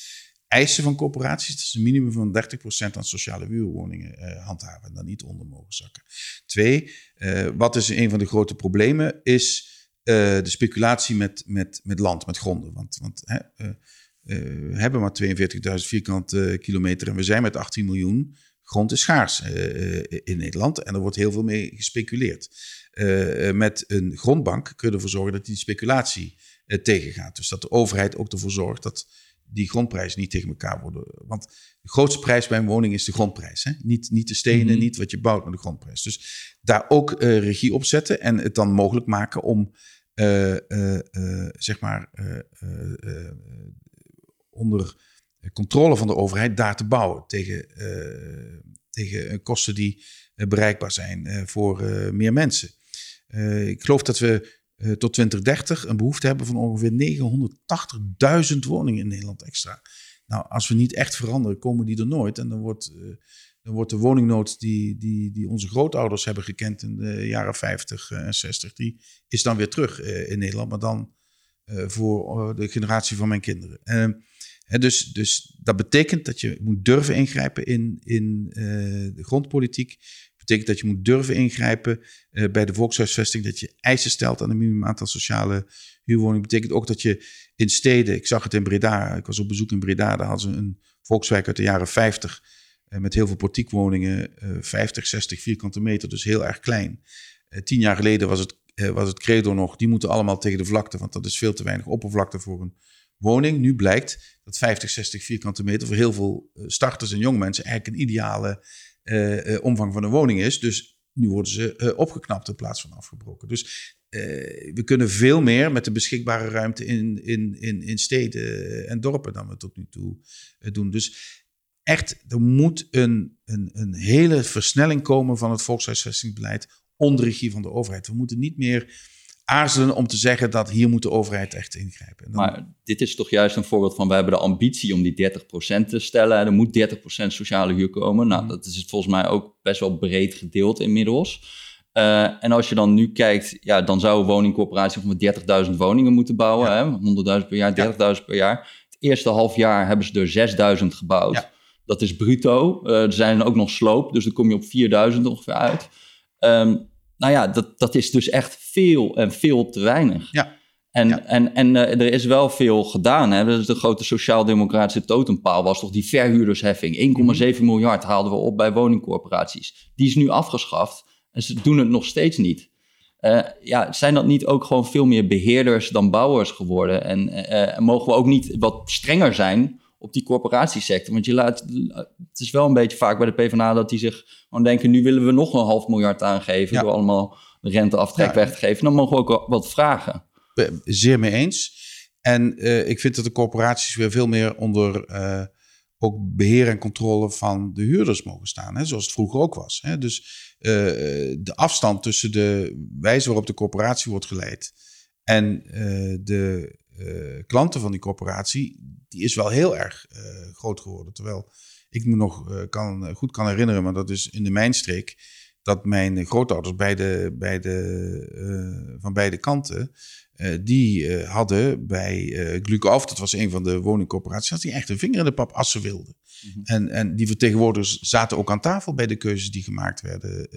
Eisen van corporaties, dat is een minimum van 30% aan sociale huurwoningen handhaven en dan niet onder mogen zakken. Twee, wat is een van de grote problemen, is de speculatie met, met, met land, met gronden. Want, want we hebben maar 42.000 vierkante kilometer en we zijn met 18 miljoen grond is schaars uh, in Nederland en er wordt heel veel mee gespeculeerd. Uh, met een grondbank kun je ervoor zorgen dat die speculatie tegengaat. Dus dat de overheid ook ervoor zorgt dat die grondprijzen niet tegen elkaar worden. Want de grootste prijs bij een woning is de grondprijs. Hè? Niet, niet de stenen, mm -hmm. niet wat je bouwt, maar de grondprijs. Dus daar ook regie op zetten en het dan mogelijk maken om, zeg maar, onder controle van de overheid daar te bouwen tegen, uh, tegen kosten die uh, bereikbaar zijn voor meer mensen. ik geloof dat we tot 2030 een behoefte hebben van ongeveer 980.000 woningen in Nederland extra. Nou, als we niet echt veranderen, komen die er nooit. En dan wordt, dan wordt de woningnood die, die, die onze grootouders hebben gekend in de jaren 50 en 60, die is dan weer terug in Nederland, maar dan voor de generatie van mijn kinderen. Dus, dus dat betekent dat je moet durven ingrijpen in, in uh, de grondpolitiek. Dat betekent dat je moet durven ingrijpen uh, bij de volkshuisvesting. Dat je eisen stelt aan een minimum aantal sociale huurwoningen. Dat betekent ook dat je in steden, ik zag het in Breda, ik was op bezoek in Breda, daar hadden ze een volkswijk uit de jaren 50 uh, met heel veel portiekwoningen, 50, 60 vierkante meter, dus heel erg klein. tien jaar geleden was het, was het credo nog, die moeten allemaal tegen de vlakte, want dat is veel te weinig oppervlakte voor een woning. Nu blijkt dat 50, 60 vierkante meter voor heel veel eh, starters en jonge mensen eigenlijk een ideale uh, uh, omvang van een woning is. Dus nu worden ze opgeknapt in plaats van afgebroken. Dus we kunnen veel meer met de beschikbare ruimte in, in, in, in steden en dorpen dan we tot nu toe doen. Dus echt, er moet een, een, een hele versnelling komen van het volkshuisvestingsbeleid onder regie van de overheid. We moeten niet meer aarzelen om te zeggen dat hier moet de overheid echt ingrijpen. Dan... Maar dit is toch juist een voorbeeld van, we hebben de ambitie om die 30% te stellen. Er moet 30% sociale huur komen. Nou, dat is volgens mij ook best wel breed gedeeld inmiddels. Uh, en als je dan nu kijkt, ja, dan zou een woningcorporatie met 30.000 woningen moeten bouwen. Ja. 100.000 per jaar, 30.000 ja. per jaar. Het eerste half jaar hebben ze er 6.000 gebouwd. Ja. Dat is bruto. Uh, er zijn ook nog sloop, dus dan kom je op 4.000 ongeveer uit. Um, nou ja, dat, dat is dus echt veel en veel te weinig. Ja. En, en, en uh, er is wel veel gedaan. Hè? Dus de grote sociaal-democratische totempaal was toch die verhuurdersheffing. 1,7 miljard haalden we op bij woningcorporaties. Die is nu afgeschaft en ze doen het nog steeds niet. Uh, ja, zijn dat niet ook gewoon veel meer beheerders dan bouwers geworden? En uh, mogen we ook niet wat strenger zijn op die corporatiesector. Want je laat, het is wel een beetje vaak bij de PvdA dat die zich gewoon denken, nu willen we nog een half miljard aangeven door allemaal de renteaftrek weg te geven. Dan mogen we ook wat vragen. Zeer mee eens. En uh, ik vind dat de corporaties weer veel meer onder uh, ook beheer en controle van de huurders mogen staan. Hè, zoals het vroeger ook was. Hè. Dus uh, de afstand tussen de wijze waarop de corporatie wordt geleid en de klanten van die corporatie, die is wel heel erg groot geworden. Terwijl ik me nog kan, goed kan herinneren, maar dat is in de mijnstreek, dat mijn grootouders beide, beide, van beide kanten die hadden bij uh, dat was een van de woningcorporaties, dat die echt een vinger in de pap als ze wilden. -hmm. en, en die vertegenwoordigers zaten ook aan tafel bij de keuzes die gemaakt werden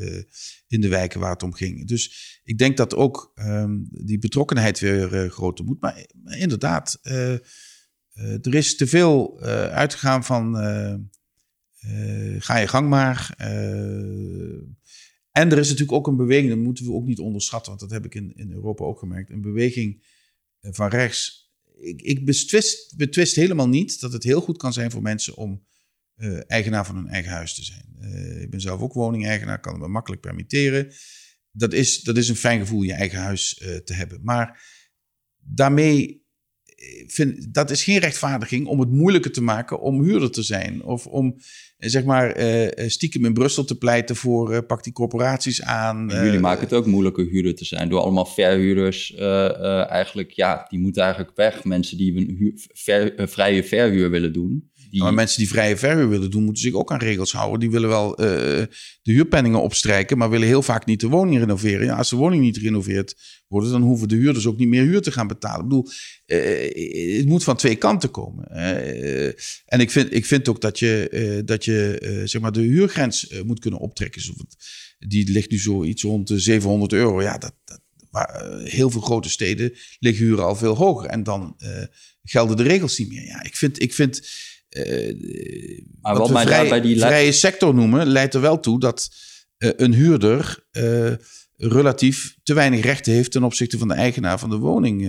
in de wijken waar het om ging. Dus ik denk dat ook um, die betrokkenheid weer groter moet. Maar, inderdaad, er is te veel uitgegaan van ga je gang maar. En er is natuurlijk ook een beweging, dat moeten we ook niet onderschatten, want dat heb ik in, in Europa ook gemerkt. Een beweging eh, van rechts. Ik, ik betwist, betwist helemaal niet dat het heel goed kan zijn voor mensen om uh, eigenaar van hun eigen huis te zijn. Uh, ik ben zelf ook woningeigenaar, kan het me makkelijk permitteren. Dat is, dat is een fijn gevoel, je eigen huis uh, te hebben. Maar daarmee vind, dat is geen rechtvaardiging om het moeilijker te maken om huurder te zijn. Of om zeg maar stiekem in Brussel te pleiten voor pak die corporaties aan. En jullie maken het ook moeilijker huurder te zijn door allemaal verhuurders. eigenlijk, ja, die moeten eigenlijk weg. Mensen die een huur, ver, vrije verhuur willen doen. Die... maar mensen die vrije verhuur willen doen, moeten zich ook aan regels houden. Die willen wel uh, de huurpenningen opstrijken, maar willen heel vaak niet de woning renoveren. Ja, als de woning niet gerenoveerd wordt, dan hoeven de huurders ook niet meer huur te gaan betalen. Ik bedoel, uh, het moet van twee kanten komen. en ik vind, ik vind ook dat je, dat je zeg maar de huurgrens moet kunnen optrekken. Die ligt nu zoiets rond de 700 euro. Ja, dat, dat waar, heel veel grote steden liggen huren al veel hoger. En dan gelden de regels niet meer. Ja, ik vind, ik vind uh, maar wat, wat vrij, bij die vrije sector noemen, leidt er wel toe dat uh, een huurder uh, relatief te weinig rechten heeft ten opzichte van de eigenaar van de woning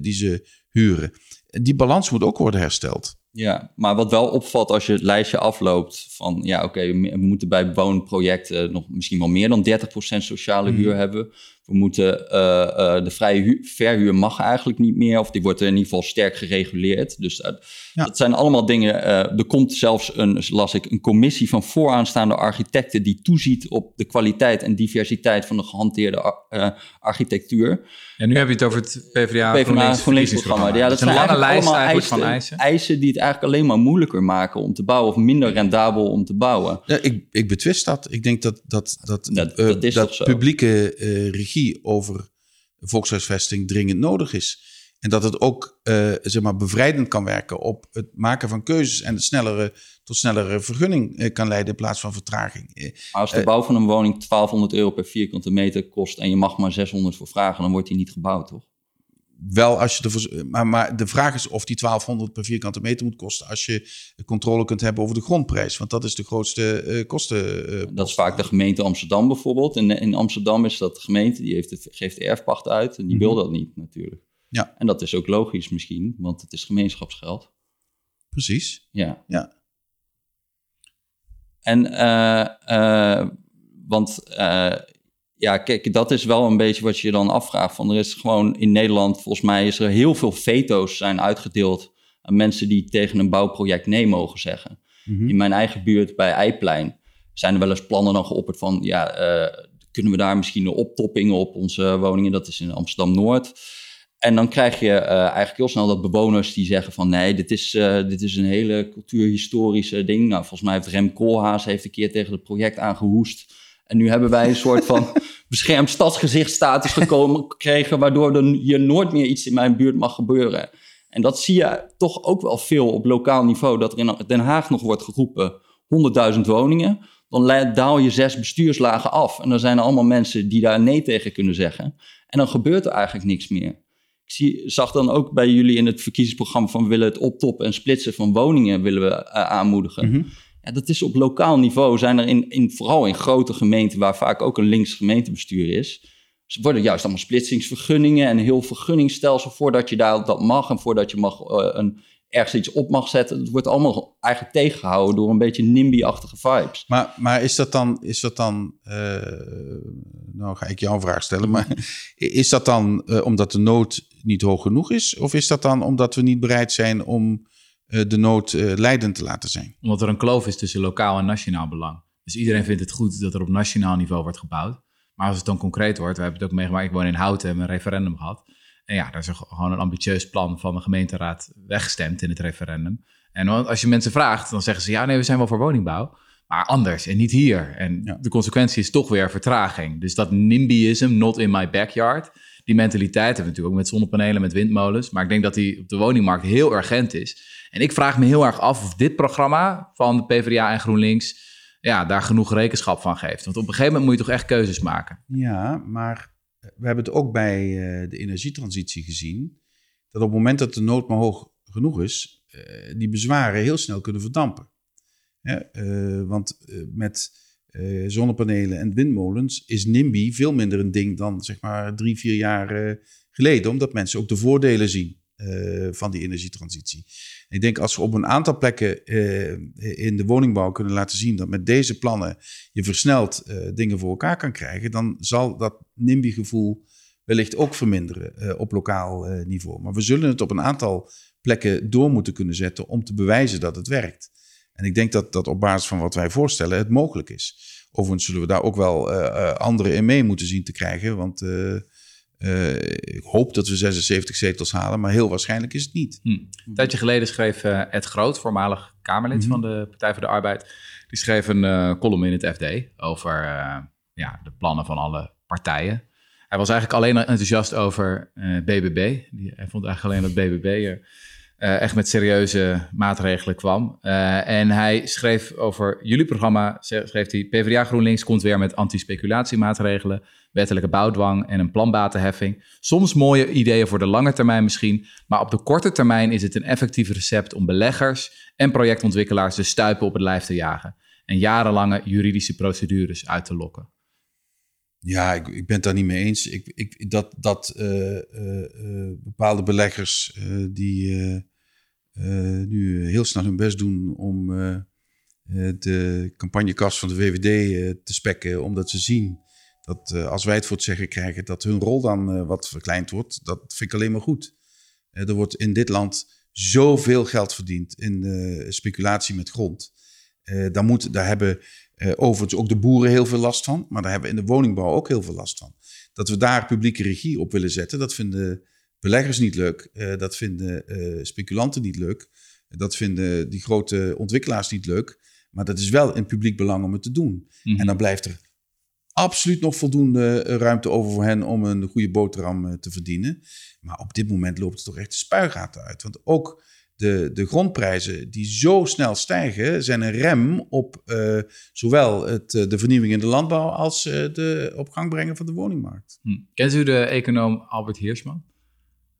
die ze huren. Die balans moet ook worden hersteld. Ja, maar wat wel opvalt als je het lijstje afloopt van ja, oké, okay, we moeten bij woonprojecten nog misschien wel meer dan 30% sociale mm. huur hebben. We moeten uh, uh, de vrije huur, verhuur mag eigenlijk niet meer, of die wordt in ieder geval sterk gereguleerd. Dus uh, ja. dat zijn allemaal dingen. er komt zelfs een, las ik, een commissie van vooraanstaande architecten die toeziet op de kwaliteit en diversiteit van de gehanteerde architectuur. En nu heb je het over het PvdA, PvdA GroenLinks programma. Ja, dat, zijn een lange lijst eisen, van eisen. Eisen die het eigenlijk alleen maar moeilijker maken om te bouwen of minder rendabel om te bouwen. Ja, ik, ik betwist dat. Ik denk dat dat, dat, dat, dat, dat publieke regie over volkshuisvesting dringend nodig is. En dat het ook uh, zeg maar bevrijdend kan werken op het maken van keuzes en het snellere, tot snellere vergunning uh, kan leiden in plaats van vertraging. Maar als de bouw van een woning 1200 euro per vierkante meter kost en je mag maar 600 voor vragen, dan wordt die niet gebouwd, toch? Wel als je de, maar, maar de vraag is of die 1200 per vierkante meter moet kosten als je controle kunt hebben over de grondprijs. Want dat is de grootste uh, kosten. Uh, dat is vaak de gemeente Amsterdam bijvoorbeeld. En in Amsterdam is dat de gemeente, die heeft het, geeft de erfpacht uit en die wil mhm. dat niet natuurlijk. Ja. En dat is ook logisch misschien, want het is gemeenschapsgeld. Precies. Ja. ja. En, uh, want ja, kijk, dat is wel een beetje wat je dan afvraagt. Van er is gewoon in Nederland, volgens mij, is er heel veel veto's zijn uitgedeeld aan mensen die tegen een bouwproject nee mogen zeggen. Mhm. In mijn eigen buurt bij Eiplein zijn er wel eens plannen dan geopperd van, ja, uh, kunnen we daar misschien een optopping op onze woningen? Dat is in Amsterdam Noord. En dan krijg je uh, eigenlijk heel snel dat bewoners die zeggen van nee, dit is, uh, dit is een hele cultuurhistorische ding. Nou, volgens mij heeft Rem Koolhaas heeft een keer tegen het project aangehoest. En nu hebben wij een soort van (laughs) beschermd stadsgezichtstatus gekomen, gekregen, waardoor er hier nooit meer iets in mijn buurt mag gebeuren. En dat zie je toch ook wel veel op lokaal niveau, dat er in Den Haag nog wordt geroepen 100.000 woningen. Dan daal je zes bestuurslagen af. En dan zijn er allemaal mensen die daar nee tegen kunnen zeggen. En dan gebeurt er eigenlijk niks meer. Ik zie, zag dan ook bij jullie in het verkiezingsprogramma van we willen het optoppen en splitsen van woningen willen we uh, aanmoedigen. Mm ja, dat is op lokaal niveau. Zijn er in, in, vooral in grote gemeenten, waar vaak ook een links gemeentebestuur is, worden juist allemaal splitsingsvergunningen en een heel vergunningstelsel voordat je daar dat mag en voordat je mag uh, een ergens iets op mag zetten. Het wordt allemaal eigenlijk tegengehouden door een beetje NIMBY-achtige vibes. Maar, maar is dat dan, is dat dan uh, nou ga ik jou een vraag stellen, maar (laughs) is dat dan uh, omdat de nood niet hoog genoeg is? Of is dat dan omdat we niet bereid zijn om de nood leidend te laten zijn? Omdat er een kloof is tussen lokaal en nationaal belang. Dus iedereen vindt het goed dat er op nationaal niveau wordt gebouwd. Maar als het dan concreet wordt, we hebben het ook meegemaakt, ik woon in Houten en een referendum gehad. En ja, daar is gewoon een ambitieus plan van de gemeenteraad weggestemd in het referendum. En als je mensen vraagt, dan zeggen ze ja, nee, we zijn wel voor woningbouw. Maar anders en niet hier. En de consequentie is toch weer vertraging. Dus dat NIMBYism, not in my backyard, die mentaliteit hebben we natuurlijk ook met zonnepanelen, met windmolens. Maar ik denk dat die op de woningmarkt heel urgent is. En ik vraag me heel erg af of dit programma van de PvdA en GroenLinks ja, daar genoeg rekenschap van geeft. Want op een gegeven moment moet je toch echt keuzes maken. Ja, maar we hebben het ook bij uh, de energietransitie gezien. Dat op het moment dat de nood maar hoog genoeg is, uh, die bezwaren heel snel kunnen verdampen. Uh, want met zonnepanelen en windmolens is NIMBY veel minder een ding dan zeg maar drie, vier jaar geleden. Omdat mensen ook de voordelen zien. Uh, van die energietransitie. Ik denk als we op een aantal plekken in de woningbouw kunnen laten zien dat met deze plannen je versneld dingen voor elkaar kan krijgen, dan zal dat NIMBY-gevoel wellicht ook verminderen op lokaal niveau. Maar we zullen het op een aantal plekken door moeten kunnen zetten om te bewijzen dat het werkt. En ik denk dat dat op basis van wat wij voorstellen het mogelijk is. Overigens zullen we daar ook wel anderen in mee moeten zien te krijgen, want uh, ik hoop dat we 76 zetels halen, maar heel waarschijnlijk is het niet. Hm. Een tijdje geleden schreef uh, Ed Groot, voormalig Kamerlid mm -hmm. van de Partij voor de Arbeid, die schreef een uh, column in het FD over ja, de plannen van alle partijen. Hij was eigenlijk alleen enthousiast over BBB. Hij vond eigenlijk alleen dat BBB echt met serieuze maatregelen kwam. en hij schreef over jullie programma, schreef hij, PvdA GroenLinks komt weer met anti-speculatiemaatregelen wettelijke bouwdwang en een planbatenheffing. Soms mooie ideeën voor de lange termijn misschien, maar op de korte termijn is het een effectief recept om beleggers en projectontwikkelaars de stuipen op het lijf te jagen en jarenlange juridische procedures uit te lokken. Ja, ik, ik ben het daar niet mee eens. Ik, ik, dat dat uh, bepaalde beleggers die nu heel snel hun best doen om de campagnekast van de VVD te spekken, omdat ze zien dat als wij het voor het zeggen krijgen, dat hun rol dan wat verkleind wordt. Dat vind ik alleen maar goed. Er wordt in dit land zoveel geld verdiend in speculatie met grond. daar, moet, daar hebben overigens ook de boeren heel veel last van. Maar daar hebben in de woningbouw ook heel veel last van. Dat we daar publieke regie op willen zetten, dat vinden beleggers niet leuk. dat vinden speculanten niet leuk. Dat vinden die grote ontwikkelaars niet leuk. Maar dat is wel in publiek belang om het te doen. Mm-hmm. En dan blijft er absoluut nog voldoende eh, ruimte over voor hen om een goede boterham eh, te verdienen. Maar op dit moment loopt het toch echt de spuigaten uit. Want ook de, de grondprijzen die zo snel stijgen, zijn een rem op uh, zowel het, de vernieuwing in de landbouw als uh, de op gang brengen van de woningmarkt. Hm. Kent u de econoom Albert Heersman?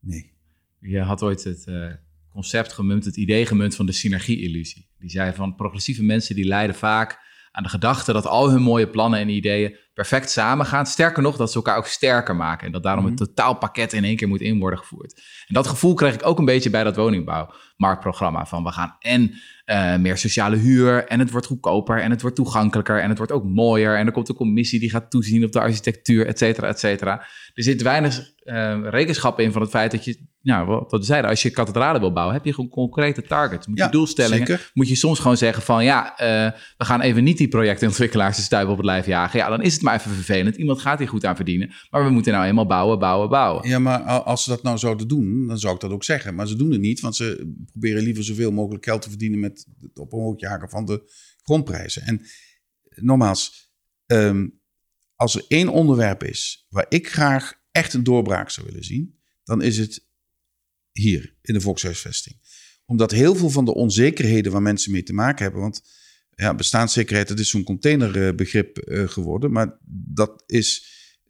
Nee. Je had ooit het uh, concept gemunt, het idee gemunt van de synergie-illusie. Die zei van progressieve mensen die lijden vaak aan de gedachte dat al hun mooie plannen en ideeën perfect samengaan. Sterker nog, dat ze elkaar ook sterker maken. En dat daarom het mhm. totaalpakket in één keer moet in worden gevoerd. En dat gevoel kreeg ik ook een beetje bij dat woningbouwmarktprogramma. Van we gaan en uh, meer sociale huur en het wordt goedkoper en het wordt toegankelijker en het wordt ook mooier. En er komt een commissie die gaat toezien op de architectuur, et cetera, et cetera. Er zit weinig uh, rekenschap in van het feit dat je nou, wat we zeiden, als je kathedralen wil bouwen, heb je gewoon concrete targets. Moet je doelstellingen. Zeker. Moet je soms gewoon zeggen van ja, uh, we gaan even niet die projectontwikkelaars de stuiven op het lijf jagen. Ja, dan is het maar even vervelend. Iemand gaat hier goed aan verdienen. Maar we moeten nou eenmaal bouwen, bouwen, bouwen. Ja, maar als ze dat nou zouden doen, dan zou ik dat ook zeggen. Maar ze doen het niet, want ze proberen liever zoveel mogelijk geld te verdienen met het op omhoog jagen van de grondprijzen. En nogmaals, um, als er één onderwerp is waar ik graag echt een doorbraak zou willen zien, dan is het hier in de volkshuisvesting. Omdat heel veel van de onzekerheden waar mensen mee te maken hebben, want ja, bestaanszekerheid, dat is zo'n containerbegrip uh, geworden, maar dat is,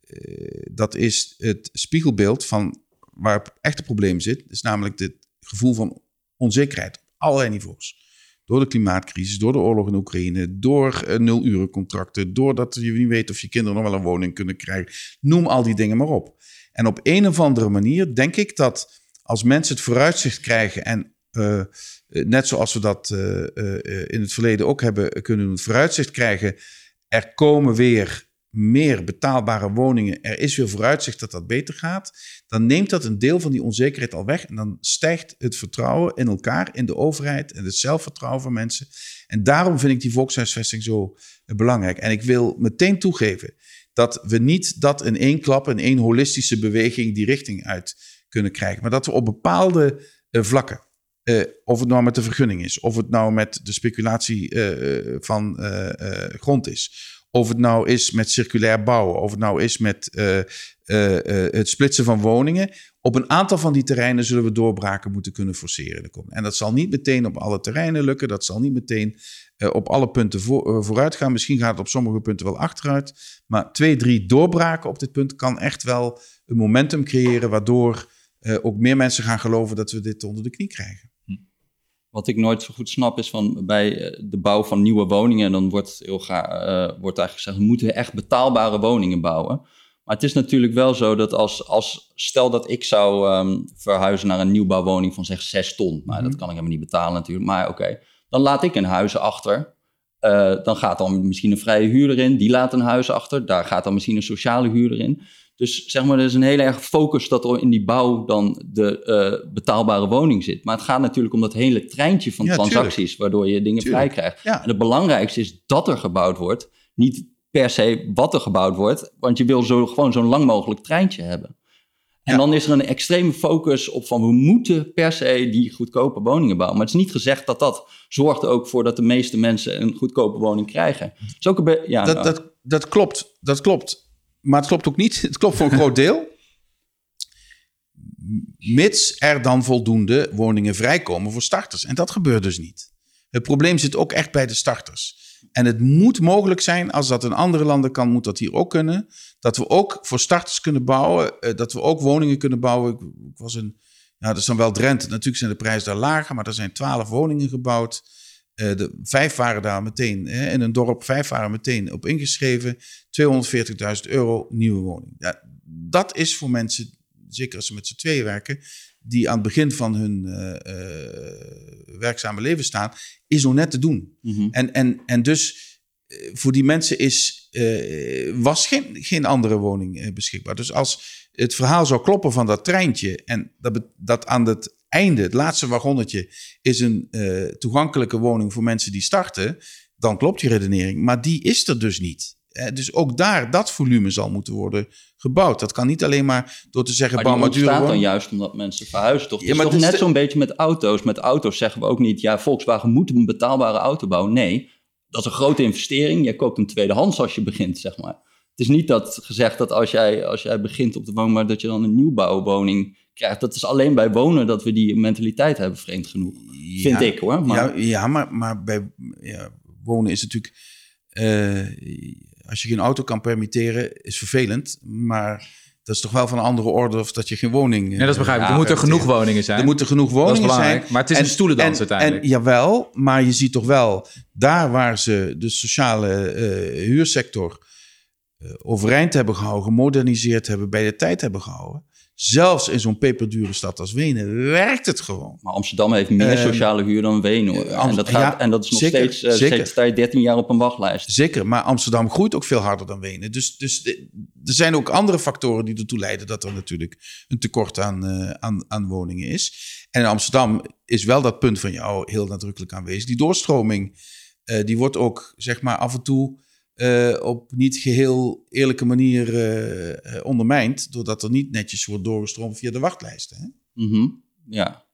uh, dat is het spiegelbeeld van waar het echte probleem zit, is namelijk het gevoel van onzekerheid op allerlei niveaus. Door de klimaatcrisis, door de oorlog in Oekraïne, door uh, nulurencontracten, doordat je niet weet of je kinderen nog wel een woning kunnen krijgen. Noem al die dingen maar op. En op een of andere manier denk ik dat als mensen het vooruitzicht krijgen en net zoals we dat in het verleden ook hebben kunnen doen, vooruitzicht krijgen. Er komen weer meer betaalbare woningen, er is weer vooruitzicht dat dat beter gaat, dan neemt dat een deel van die onzekerheid al weg en dan stijgt het vertrouwen in elkaar, in de overheid en het zelfvertrouwen van mensen. En daarom vind ik die volkshuisvesting zo eh, belangrijk. En ik wil meteen toegeven dat we niet dat in één klap, in één holistische beweging die richting uit kunnen krijgen, maar dat we op bepaalde vlakken, uh, of het nou met de vergunning is, of het nou met de speculatie uh, van grond is, of het nou is met circulair bouwen, of het nou is met het splitsen van woningen. Op een aantal van die terreinen zullen we doorbraken moeten kunnen forceren. En dat zal niet meteen op alle terreinen lukken. Dat zal niet meteen op alle punten voor, vooruit gaan. Misschien gaat het op sommige punten wel achteruit. Maar twee, drie doorbraken op dit punt kan echt wel een momentum creëren. Waardoor ook meer mensen gaan geloven dat we dit onder de knie krijgen. Wat ik nooit zo goed snap is van bij eh, de bouw van nieuwe woningen, dan wordt heel graag uh, wordt eigenlijk gezegd, we moeten echt betaalbare woningen bouwen. Maar het is natuurlijk wel zo dat als, als stel dat ik zou um, verhuizen naar een nieuwbouwwoning van zeg 6 ton. Nou, dat mhm. kan ik helemaal niet betalen natuurlijk, maar oké. Dan laat ik een huis achter. Uh, dan gaat dan misschien een vrije huurder in, die laat een huis achter. Daar gaat dan misschien een sociale huurder in. Dus zeg maar, er is een heel erg focus dat er in die bouw dan de uh, betaalbare woning zit. Maar het gaat natuurlijk om dat hele treintje van transacties, waardoor je dingen vrij krijgt. Ja. En het belangrijkste is dat er gebouwd wordt, niet per se wat er gebouwd wordt, want je wil zo, gewoon zo'n lang mogelijk treintje hebben. En dan is er een extreme focus op van we moeten per se die goedkope woningen bouwen. Maar het is niet gezegd dat dat zorgt ook voor dat de meeste mensen een goedkope woning krijgen. Is ook een ja, dat, dat, dat klopt, dat klopt. Maar het klopt ook niet. Het klopt voor een groot deel. Mits er dan voldoende woningen vrijkomen voor starters. En dat gebeurt dus niet. Het probleem zit ook echt bij de starters. En het moet mogelijk zijn, als dat in andere landen kan, moet dat hier ook kunnen. Dat we ook voor starters kunnen bouwen. Eh, dat we ook woningen kunnen bouwen. Ik was ja, dat is dan wel Drenthe. Natuurlijk zijn de prijzen daar lager, maar er zijn twaalf woningen gebouwd. Uh, de, vijf waren daar meteen, hè, in een dorp, vijf waren meteen op ingeschreven. 240.000 euro nieuwe woning. Ja, dat is voor mensen, zeker als ze met z'n tweeën werken, die aan het begin van hun uh, uh, werkzame leven staan, is nog net te doen. Mm-hmm. en, en, en dus voor die mensen is, was geen, geen andere woning beschikbaar. Dus als het verhaal zou kloppen van dat treintje en dat, dat aan het einde, het laatste wagonnetje, is een uh, toegankelijke woning voor mensen die starten, dan klopt die redenering. Maar die is er dus niet. dus ook daar, dat volume zal moeten worden gebouwd. Dat kan niet alleen maar door te zeggen... Maar die ontstaat dan juist omdat mensen verhuizen, toch? Het ja, toch net zo'n beetje met auto's. Met auto's zeggen we ook niet... ja, Volkswagen moet een betaalbare auto bouwen. Nee, dat is een grote investering. Je koopt een tweedehands als je begint, zeg maar. Het is niet dat gezegd dat als jij, als jij begint op de woning... dat je dan een nieuwbouwwoning krijgt. Dat is alleen bij wonen dat we die mentaliteit hebben, vreemd genoeg. Vind ik hoor. Maar... Ja, ja, maar, maar bij ja, wonen is natuurlijk. Uh, als je geen auto kan permitteren, is vervelend. Maar dat is toch wel van een andere orde of dat je geen woning. Ja, dat is begrijpelijk. er moeten genoeg woningen zijn. Er moeten genoeg woningen zijn. Maar het is een stoelendans uiteindelijk. En, jawel, maar je ziet toch wel daar waar ze de sociale uh, huursector uh, overeind hebben gehouden, gemoderniseerd hebben, bij de tijd hebben gehouden zelfs in zo'n peperdure stad als Wenen werkt het gewoon. Maar Amsterdam heeft meer ehm, sociale huur dan Wenen. en, dat gaat, en dat is nog steeds, uh, zeker. je 13 jaar op een wachtlijst. Zeker, maar Amsterdam groeit ook veel harder dan Wenen. Dus, dus er zijn ook andere factoren die ertoe leiden dat er natuurlijk een tekort aan, uh, aan, aan woningen is. En in Amsterdam is wel dat punt van jou heel nadrukkelijk aanwezig. Die doorstroming, die wordt ook zeg maar af en toe uh, op niet geheel eerlijke manier uh, ondermijnd. Doordat er niet netjes wordt doorgestroomd via de wachtlijsten. Hè? Mm -hmm. Ja.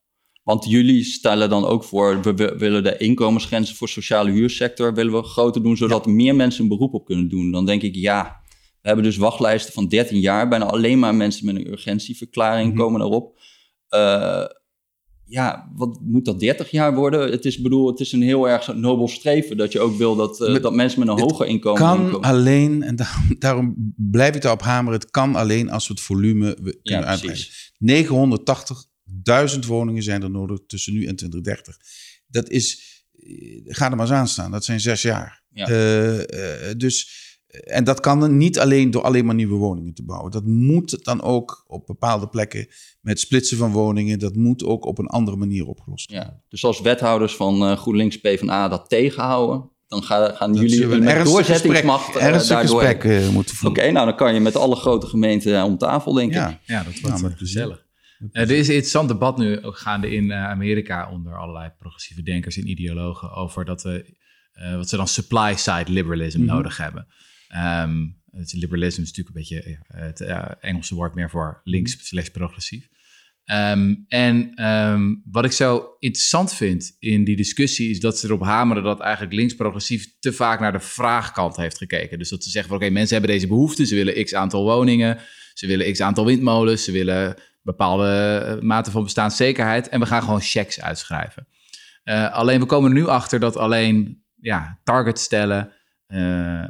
Want jullie stellen dan ook voor, we willen de inkomensgrenzen voor sociale huursector willen we groter doen, zodat meer mensen een beroep op kunnen doen. Dan denk ik, ja, we hebben dus wachtlijsten van 13 jaar. Bijna alleen maar mensen met een urgentieverklaring mm -hmm. komen daarop. Uh, ja, wat moet dat 30 jaar worden? Het is, bedoel, het is een heel erg nobel streven dat je ook wil dat, uh, dat mensen met een hoger inkomen. kan alleen, en daarom, (laughs) daarom blijf ik daarop hameren, het kan alleen als we het volume kunnen ja, uitbreiden. 980.000 woningen zijn er nodig tussen nu en 2030. Dat is, eh, ga er maar eens aan staan, dat zijn zes jaar. Ja. Uh, uh, dus en dat kan niet alleen door alleen maar nieuwe woningen te bouwen. Dat moet dan ook op bepaalde plekken met splitsen van woningen. Dat moet ook op een andere manier opgelost worden. Ja, dus als wethouders van uh, GroenLinks PvdA dat tegenhouden, dan gaan, gaan jullie een met doorzettingsmacht gesprek, uh, daardoor... gesprek uh, moeten voeren. Oké, nou dan kan je met alle grote gemeenten om tafel, denk ja. ik. Ja, dat wordt ja, gezellig. er is een interessant debat nu ook gaande in Amerika onder allerlei progressieve denkers en ideologen over dat we wat ze dan supply-side liberalism mm -hmm. nodig hebben. Um, het liberalisme is natuurlijk een beetje het uh, Engelse woord meer voor links mhm. slash progressief. Um, en um, wat ik zo interessant vind in die discussie is dat ze erop hameren dat eigenlijk links-progressief te vaak naar de vraagkant heeft gekeken. Dus dat ze zeggen van oké, mensen hebben deze behoefte, ze willen x aantal woningen, ze willen x aantal windmolens, ze willen bepaalde uh, mate van bestaanszekerheid en we gaan gewoon checks uitschrijven. Uh, alleen we komen er nu achter dat alleen ja, target stellen, uh,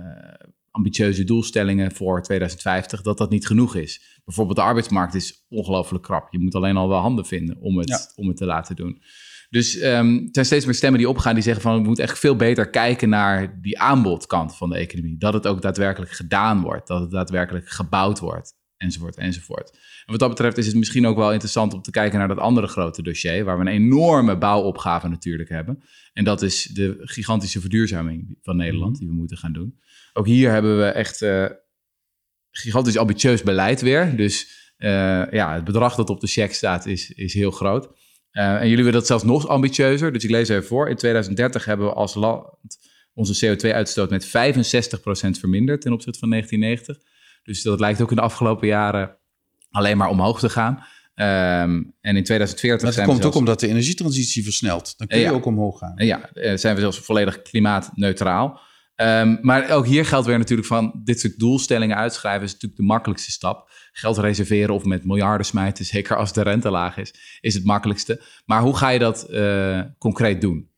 ambitieuze doelstellingen voor 2050, dat dat niet genoeg is. Bijvoorbeeld de arbeidsmarkt is ongelooflijk krap. Je moet alleen al wel handen vinden om het, om het te laten doen. Dus um, er zijn steeds meer stemmen die opgaan die zeggen van we moeten echt veel beter kijken naar die aanbodkant van de economie. Dat het ook daadwerkelijk gedaan wordt, dat het daadwerkelijk gebouwd wordt, enzovoort, enzovoort. En wat dat betreft is het misschien ook wel interessant om te kijken naar dat andere grote dossier, waar we een enorme bouwopgave natuurlijk hebben. En dat is de gigantische verduurzaming van Nederland, mhm. die we moeten gaan doen. Ook hier hebben we echt uh, gigantisch ambitieus beleid weer. Dus uh, ja, het bedrag dat op de check staat is, is heel groot. Uh, en jullie willen dat zelfs nog ambitieuzer. Dus ik lees even voor. In 2030 hebben we als land onze CO2-uitstoot met 65% verminderd ten opzichte van 1990. Dus dat lijkt ook in de afgelopen jaren alleen maar omhoog te gaan. Um, en in 2040 maar dat komt ook omdat de energietransitie versnelt. Dan kun je ook omhoog gaan. Ja, zijn we zelfs volledig klimaatneutraal. Um, maar ook hier geldt weer natuurlijk van dit soort doelstellingen uitschrijven is natuurlijk de makkelijkste stap. Geld reserveren of met miljarden smijten, (laughs) zeker als de rente laag is, is het makkelijkste. Maar hoe ga je dat uh, concreet doen?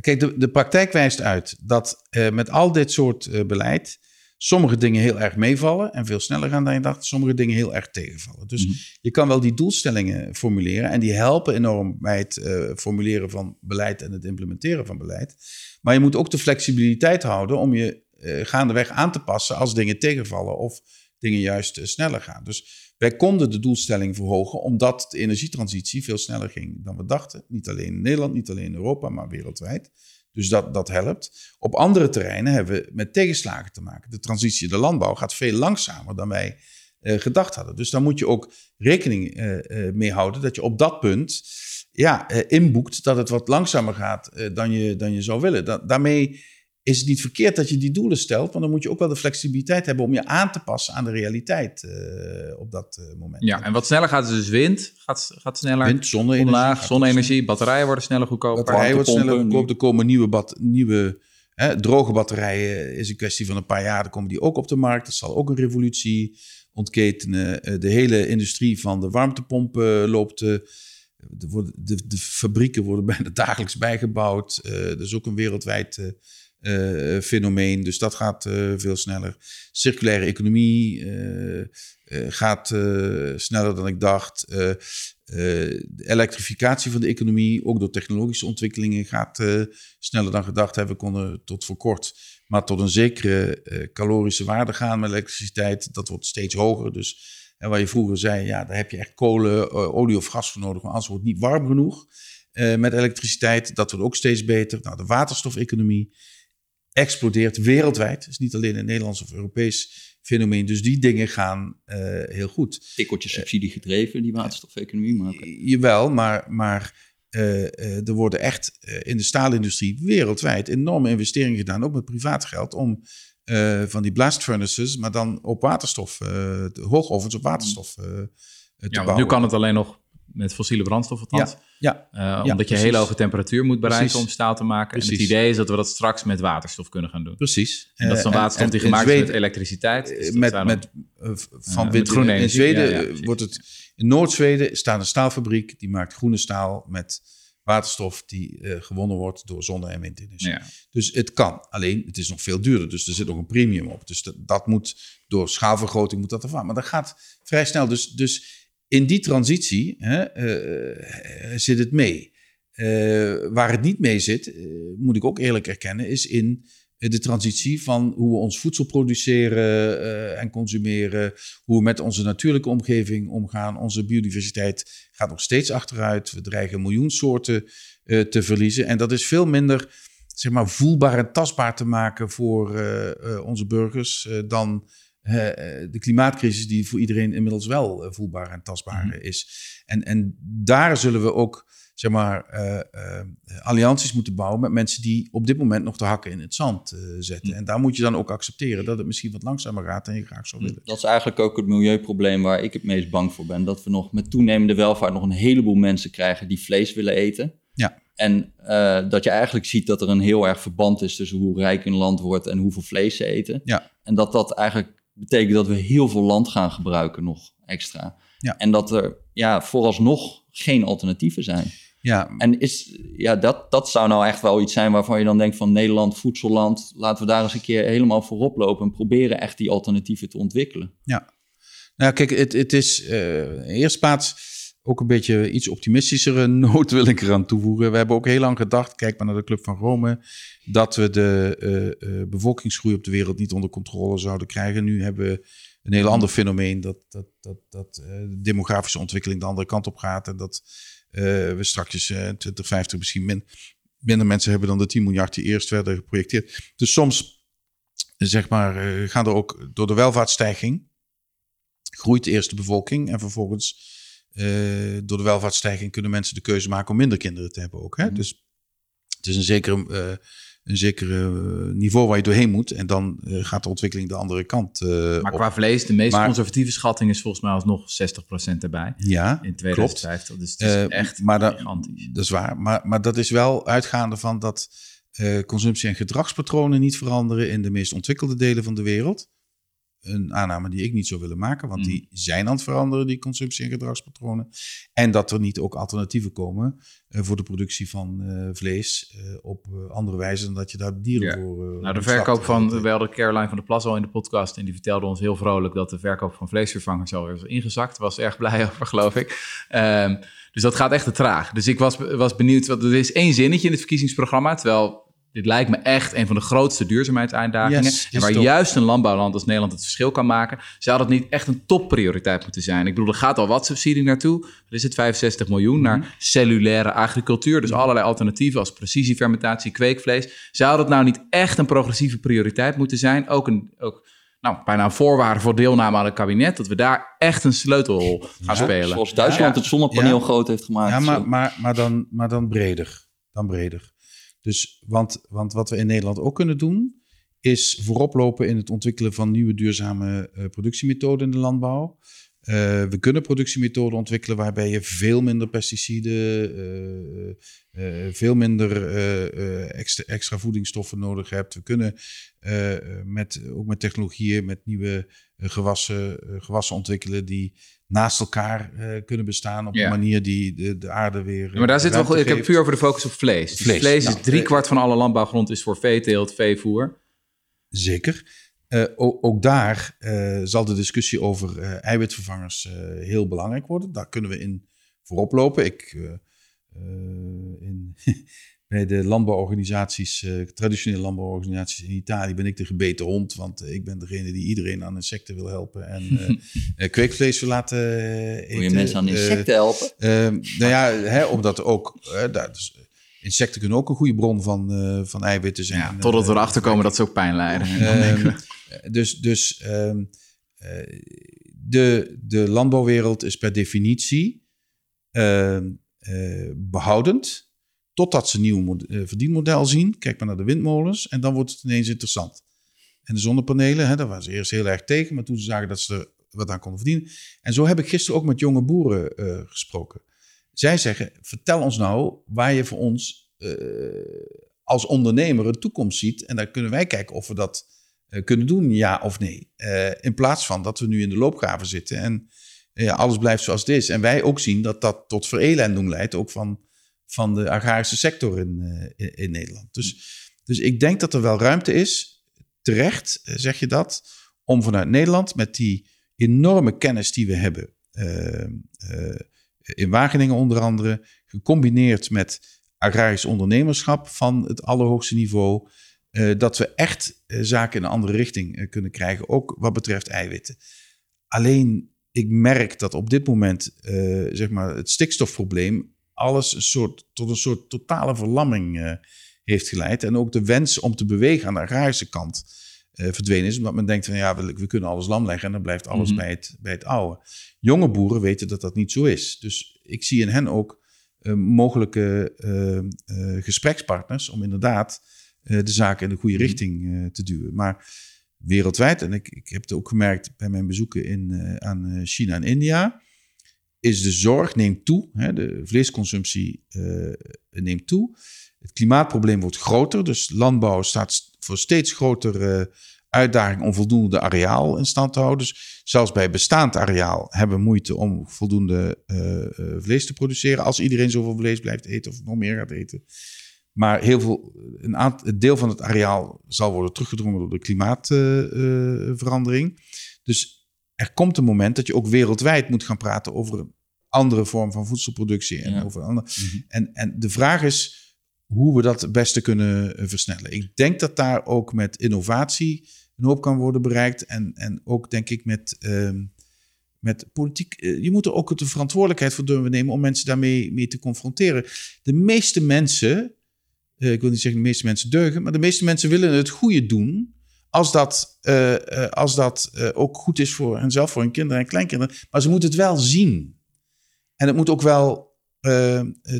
Kijk, de, de praktijk wijst uit dat uh, met al dit soort uh, beleid sommige dingen heel erg meevallen en veel sneller gaan dan je dacht, sommige dingen heel erg tegenvallen. Dus mm -hmm. je kan wel die doelstellingen formuleren en die helpen enorm bij het formuleren van beleid en het implementeren van beleid. Maar je moet ook de flexibiliteit houden om je uh, gaandeweg aan te passen als dingen tegenvallen of dingen juist uh, sneller gaan. Dus wij konden de doelstelling verhogen omdat de energietransitie veel sneller ging dan we dachten. Niet alleen in Nederland, niet alleen in Europa, maar wereldwijd. Dus dat, dat helpt. Op andere terreinen hebben we met tegenslagen te maken. De transitie, de landbouw gaat veel langzamer dan wij uh, gedacht hadden. Dus daar moet je ook rekening mee houden dat je op dat punt ja, inboekt dat het wat langzamer gaat dan, je, dan je zou willen. Da daarmee is het niet verkeerd dat je die doelen stelt, want dan moet je ook wel de flexibiliteit hebben om je aan te passen aan de realiteit uh, op dat uh, moment. Ja, en wat sneller gaat is dus wind, gaat, gaat sneller. Wind, zonne-energie. Omlaag, zonne-energie, batterijen worden sneller goedkoper. Batterijen worden sneller goedkoper, er komen nieuwe, bat, nieuwe hè, droge batterijen, is een kwestie van een paar jaar, dan komen die ook op de markt. Dat zal ook een revolutie ontketenen. De hele industrie van de warmtepompen loopt... De, de, de, fabrieken worden (laughs) bijna dagelijks bijgebouwd. er is ook een wereldwijd uh, fenomeen. Dus dat gaat uh, veel sneller. Circulaire economie uh, gaat sneller dan ik dacht. de elektrificatie van de economie, ook door technologische ontwikkelingen, gaat sneller dan gedacht hebben. We konden tot voor kort maar tot een zekere calorische waarde gaan met elektriciteit. Dat wordt steeds hoger. Dus en waar je vroeger zei, ja, daar heb je echt kolen, olie of gas voor nodig, maar anders wordt het niet warm genoeg. met elektriciteit, dat wordt ook steeds beter. Nou, de waterstofeconomie, explodeert wereldwijd. Het is niet alleen een Nederlands of Europees fenomeen. Dus die dingen gaan uh, heel goed. Tikkeltje subsidie gedreven, die waterstofeconomie. Maar okay. Jawel, maar, maar uh, uh, er worden echt in de staalindustrie wereldwijd enorme investeringen gedaan, ook met privaat geld, om van die blast furnaces, maar dan op waterstof, hoogovens op waterstof te ja, bouwen. Nu kan het alleen nog met fossiele brandstof althans. Ja, ja, uh, omdat je hele hoge temperatuur moet bereiken precies. om staal te maken. Precies. En het idee is dat we dat straks met waterstof kunnen gaan doen. Precies. En dat is dan waterstof uh, die gemaakt Zweden, is met elektriciteit. Dus met, met, uh, van wind, groene in, in Zweden wordt het... In Noord-Zweden staat een staalfabriek die maakt groene staal met waterstof die gewonnen wordt door zonne- en windenergie. Dus het kan. Alleen, het is nog veel duurder. Dus er zit nog een premium op. Dus dat, dat moet door schaalvergroting moet dat ervan. Maar dat gaat vrij snel. Dus... dus in die transitie hè, uh, zit het mee. Uh, waar het niet mee zit, moet ik ook eerlijk erkennen, is in de transitie van hoe we ons voedsel produceren en consumeren, hoe we met onze natuurlijke omgeving omgaan. Onze biodiversiteit gaat nog steeds achteruit. We dreigen een miljoen soorten te verliezen. En dat is veel minder zeg maar, voelbaar en tastbaar te maken voor onze burgers dan de klimaatcrisis die voor iedereen inmiddels wel voelbaar en tastbaar mhm. is. En, en daar zullen we ook zeg maar, uh, uh, allianties moeten bouwen met mensen die op dit moment nog de hakken in het zand uh, zetten. En daar moet je dan ook accepteren dat het misschien wat langzamer gaat dan je graag zou willen. Dat is eigenlijk ook het milieuprobleem waar ik het meest bang voor ben. Dat we nog met toenemende welvaart nog een heleboel mensen krijgen die vlees willen eten. Ja. En dat je eigenlijk ziet dat er een heel erg verband is tussen hoe rijk een land wordt en hoeveel vlees ze eten. Ja. En dat dat eigenlijk betekent dat we heel veel land gaan gebruiken nog extra. Ja. En dat er ja, vooralsnog geen alternatieven zijn. Ja. En is, ja, dat, dat zou nou echt wel iets zijn waarvan je dan denkt van Nederland, voedselland, laten we daar eens een keer helemaal voorop lopen en proberen echt die alternatieven te ontwikkelen. Ja, nou kijk, het, het is uh, in eerste plaats ook een beetje iets optimistischere (laughs) noot wil ik eraan toevoegen. We hebben ook heel lang gedacht, kijk maar naar de Club van Rome, dat we de uh, uh, bevolkingsgroei op de wereld niet onder controle zouden krijgen. Nu hebben we een heel ander fenomeen dat, dat, dat, dat de demografische ontwikkeling de andere kant op gaat en dat we straks uh, 2050 misschien min, minder mensen hebben dan de 10 miljard die eerst werden geprojecteerd. Dus soms, zeg maar, uh, gaan er ook door de welvaartsstijging, groeit eerst de bevolking en vervolgens door de welvaartsstijging kunnen mensen de keuze maken om minder kinderen te hebben ook. Hè? Mm. Dus het is een zekere een zeker eh, niveau waar je doorheen moet. En dan uh, gaat de ontwikkeling de andere kant uh, Maar qua vlees, de meest conservatieve schatting is volgens mij alsnog 60% erbij. Ja, In 2050. Klopt. Dus het is echt maar gigantisch. Dat is waar. Maar, maar dat is wel uitgaande van dat consumptie- en gedragspatronen niet veranderen in de meest ontwikkelde delen van de wereld een aanname die ik niet zou willen maken, want die mm. zijn aan het veranderen, die consumptie- en gedragspatronen. En dat er niet ook alternatieven komen uh, voor de productie van uh, vlees uh, op andere wijze dan dat je daar dieren ja. voor. nou, de verkoop van, we hadden Caroline van der Plas al in de podcast en die vertelde ons heel vrolijk dat de verkoop van vleesvervangers al is ingezakt. Was erg blij (laughs) over, geloof ik. Um, dus dat gaat echt te traag. Dus ik was, was benieuwd, want er is één zinnetje in het verkiezingsprogramma, terwijl dit lijkt me echt een van de grootste duurzaamheidsuitdagingen. Yes, en waar juist een landbouwland als Nederland het verschil kan maken. Zou dat niet echt een topprioriteit moeten zijn? Ik bedoel, er gaat al wat subsidie naartoe. Er is het 65 miljoen naar mhm. cellulaire agricultuur. Dus allerlei alternatieven als precisiefermentatie, kweekvlees. Zou dat nou niet echt een progressieve prioriteit moeten zijn? Ook een... Ook, nou, bijna een voorwaarde voor deelname aan het kabinet. Dat we daar echt een sleutelrol gaan ja, spelen. Zoals Duitsland ja. het zonnepaneel groot heeft gemaakt. Ja, maar, maar, maar, dan, maar dan breder. Dan breder. Dus, want, want wat we in Nederland ook kunnen doen, is voorop lopen in het ontwikkelen van nieuwe duurzame uh, productiemethoden in de landbouw. Uh, we kunnen productiemethoden ontwikkelen waarbij je veel minder pesticiden, uh, veel minder extra, extra, voedingsstoffen nodig hebt. We kunnen met, ook met technologieën, met nieuwe gewassen, gewassen ontwikkelen die naast elkaar uh, kunnen bestaan op een manier die de, de aarde weer. Ja, maar daar zit wel goed. Ik heb puur over de focus op vlees. Dus vlees, nou, is driekwart van alle landbouwgrond is voor veeteelt, veevoer. Zeker. Uh, ook, ook, daar uh, zal de discussie over eiwitvervangers heel belangrijk worden. Daar kunnen we in voorop lopen. Ik, in, (laughs) bij de landbouworganisaties, uh, traditionele landbouworganisaties in Italië, ben ik de gebeten hond. Want ik ben degene die iedereen aan insecten wil helpen en uh, (laughs) kweekvlees wil laten eten. Wil je mensen aan insecten helpen? Ehm, nou ja, hè, omdat ook... daar, dus, insecten kunnen ook een goede bron van, van eiwitten zijn. Ja, totdat we erachter komen dat ze ook pijn lijden. Ehm, dus dus ehm, de, de landbouwwereld is per definitie behoudend Totdat ze een nieuw uh, verdienmodel zien. Kijk maar naar de windmolens. En dan wordt het ineens interessant. En de zonnepanelen, hè, daar waren ze eerst heel erg tegen. Maar toen ze zagen dat ze er wat aan konden verdienen. En zo heb ik gisteren ook met jonge boeren uh, gesproken. Zij zeggen, vertel ons nou waar je voor ons uh, als ondernemer een toekomst ziet. En dan kunnen wij kijken of we dat kunnen doen, ja of nee. in plaats van dat we nu in de loopgraven zitten en alles blijft zoals het is. En wij ook zien dat dat tot verelending leidt, ook van van de agrarische sector in, uh, in, in, Nederland. Dus, dus ik denk dat er wel ruimte is, terecht eh, zeg je dat, om vanuit Nederland met die enorme kennis die we hebben, uh, in Wageningen onder andere, gecombineerd met agrarisch ondernemerschap van het allerhoogste niveau, dat we echt zaken in een andere richting kunnen krijgen, ook wat betreft eiwitten. Alleen, ik merk dat op dit moment zeg maar het stikstofprobleem alles een soort, tot een soort totale verlamming heeft geleid. En ook de wens om te bewegen aan de agrarische kant uh, verdwenen is. Omdat men denkt van ja, we, we, kunnen alles lam leggen en dan blijft alles mhm. bij, het, bij het oude. Jonge boeren weten dat dat niet zo is. Dus ik zie in hen ook uh, mogelijke uh, gesprekspartners om inderdaad de zaken in de goede mhm. richting te duwen. Maar wereldwijd, en ik, ik heb het ook gemerkt bij mijn bezoeken in, aan China en India, is de zorg neemt toe. Hè, de vleesconsumptie neemt toe. Het klimaatprobleem wordt groter, dus landbouw staat voor steeds grotere uitdaging om voldoende areaal in stand te houden. Dus zelfs bij bestaand areaal hebben we moeite om voldoende uh, vlees te produceren. Als iedereen zoveel vlees blijft eten of nog meer gaat eten. Maar heel veel, een, deel van het areaal zal worden teruggedrongen door de klimaatverandering. Dus er komt een moment dat je ook wereldwijd moet gaan praten over een andere vorm van voedselproductie. En, over andere, mhm. en, en de vraag is hoe we dat het beste kunnen eh, versnellen. Ik denk dat daar ook met innovatie een hoop kan worden bereikt. En, en ook denk ik met, uh, met politiek. Uh, je moet er ook de verantwoordelijkheid voor durven nemen om mensen daarmee mee te confronteren. De meeste mensen, uh, ik wil niet zeggen de meeste mensen deugen, maar de meeste mensen willen het goede doen. Als dat, als dat ook goed is voor henzelf, voor hun kinderen en kleinkinderen. Maar ze moeten het wel zien. En het moet ook wel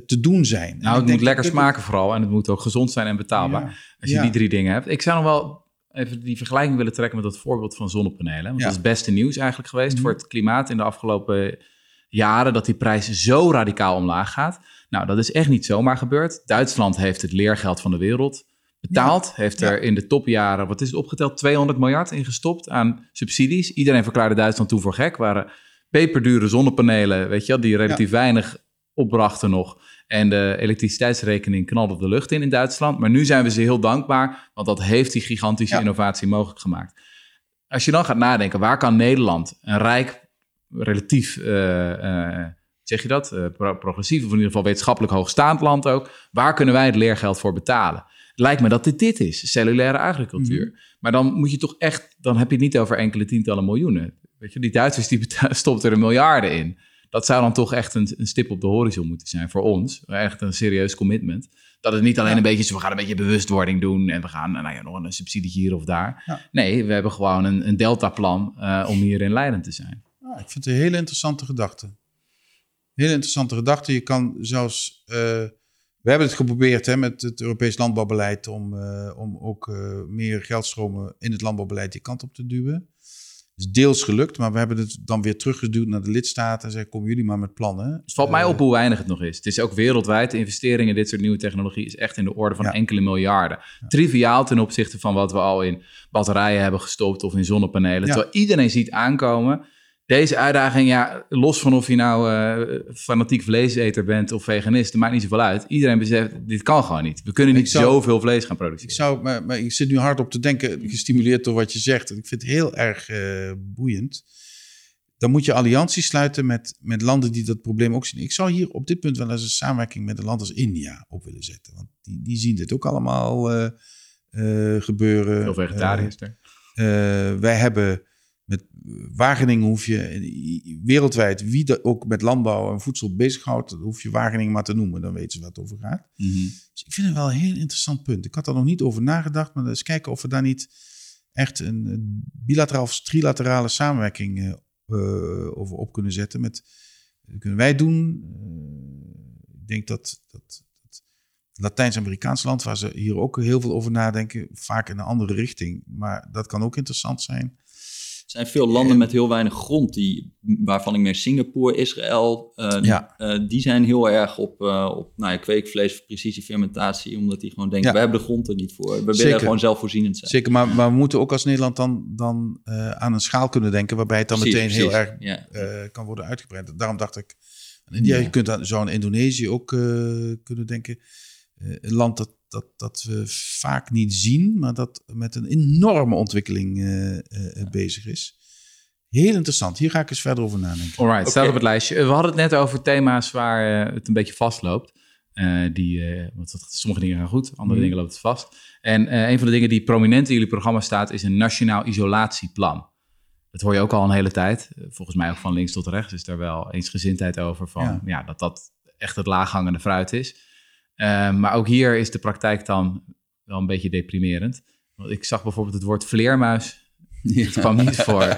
te doen zijn. Nou, het moet lekker smaken vooral en het moet ook gezond zijn en betaalbaar. als je die drie dingen hebt. Ik zou nog wel even die vergelijking willen trekken met dat voorbeeld van zonnepanelen. Want dat is het beste nieuws eigenlijk geweest mhm. voor het klimaat in de afgelopen jaren, dat die prijs zo radicaal omlaag gaat. Nou, dat is echt niet zomaar gebeurd. Duitsland heeft het leergeld van de wereld betaald. Heeft er in de topjaren, wat is het opgeteld, 200 miljard in gestopt aan subsidies. Iedereen verklaarde Duitsland toen voor gek. Waren peperdure zonnepanelen, weet je wel, die relatief weinig opbrachten nog. En de elektriciteitsrekening knalde de lucht in in Duitsland. Maar nu zijn we ze heel dankbaar, want dat heeft die gigantische innovatie mogelijk gemaakt. Als je dan gaat nadenken, waar kan Nederland, een rijk, relatief, uh, zeg je dat, uh, progressief of in ieder geval wetenschappelijk hoogstaand land ook, waar kunnen wij het leergeld voor betalen? Lijkt me dat dit dit is, cellulaire agricultuur. Mhm. Maar dan moet je toch echt, dan heb je het niet over enkele tientallen miljoenen. Weet je, die Duitsers die (laughs) stoppen er miljarden in. Dat zou dan toch echt een, een, stip op de horizon moeten zijn voor ons. Echt een serieus commitment. Dat het niet alleen een beetje is, we gaan een beetje bewustwording doen en we gaan nou ja, nog een subsidie hier of daar. Nee, we hebben gewoon een, een deltaplan uh, om hierin leidend te zijn. ik vind het een hele interessante gedachte. Hele interessante gedachte. Je kan zelfs. Uh, we hebben het geprobeerd hè, met het Europees landbouwbeleid om, uh, om ook meer geldstromen in het landbouwbeleid die kant op te duwen is deels gelukt, maar we hebben het dan weer teruggeduwd naar de lidstaten en zeggen: komen jullie maar met plannen. Het valt mij op eh, hoe weinig het nog is. Het is ook wereldwijd. De investeringen in dit soort nieuwe technologie is echt in de orde van enkele miljarden. Triviaal ten opzichte van wat we al in batterijen hebben gestopt of in zonnepanelen. Terwijl iedereen ziet aankomen deze uitdaging, ja, los van of je nou uh, fanatiek vleeseter bent of veganist, maakt niet zoveel uit. Iedereen beseft, dit kan gewoon niet. We kunnen niet zoveel vlees gaan produceren. Ik, zou, maar, maar, ik zit nu hard op te denken, gestimuleerd door wat je zegt. Ik vind het heel erg uh, boeiend. Dan moet je allianties sluiten met, met landen die dat probleem ook zien. Ik zou hier op dit punt wel eens een samenwerking met een land als India op willen zetten. Want die, die zien dit ook allemaal uh, gebeuren. Veel vegetariërs wij hebben met Wageningen hoef je wereldwijd, wie er ook met landbouw en voedsel bezighoudt, hoef je Wageningen maar te noemen, dan weten ze wat het over gaat. Mhm. Dus ik vind het wel een heel interessant punt. Ik had daar nog niet over nagedacht, maar eens kijken of we daar niet echt een bilateraal of trilaterale samenwerking uh, over op kunnen zetten. Met, dat kunnen wij doen. Uh, ik denk dat, dat, dat Latijns-Amerikaans land, waar ze hier ook heel veel over nadenken, vaak in een andere richting. Maar dat kan ook interessant zijn. Er zijn veel landen met heel weinig grond, die, waarvan ik meer Singapore, Israël, uh, ja. uh, die zijn heel erg op, uh, op nou ja, kweekvlees, precisiefermentatie, omdat die gewoon denken, we hebben de grond er niet voor. We Zeker. willen gewoon zelfvoorzienend zijn. Zeker, maar, maar we moeten ook als Nederland dan, dan aan een schaal kunnen denken, waarbij het dan precies, meteen precies. heel erg ja. kan worden uitgebreid. Daarom dacht ik, India, je kunt aan, zo aan Indonesië ook kunnen denken. Een land dat dat, dat we vaak niet zien, maar dat met een enorme ontwikkeling uh, uh, bezig is. Heel interessant. Hier ga ik eens verder over nadenken. Alright, staat op het lijstje. We hadden het net over thema's waar het een beetje vastloopt. die, want sommige dingen gaan goed, andere mhm. dingen lopen het vast. En een van de dingen die prominent in jullie programma staat, is een nationaal isolatieplan. Dat hoor je ook al een hele tijd. Volgens mij ook van links tot rechts is daar wel eensgezindheid over van ja. dat dat echt het laaghangende fruit is. Maar ook hier is de praktijk dan wel een beetje deprimerend. Want ik zag bijvoorbeeld het woord vleermuis. Het kwam niet voor. (laughs)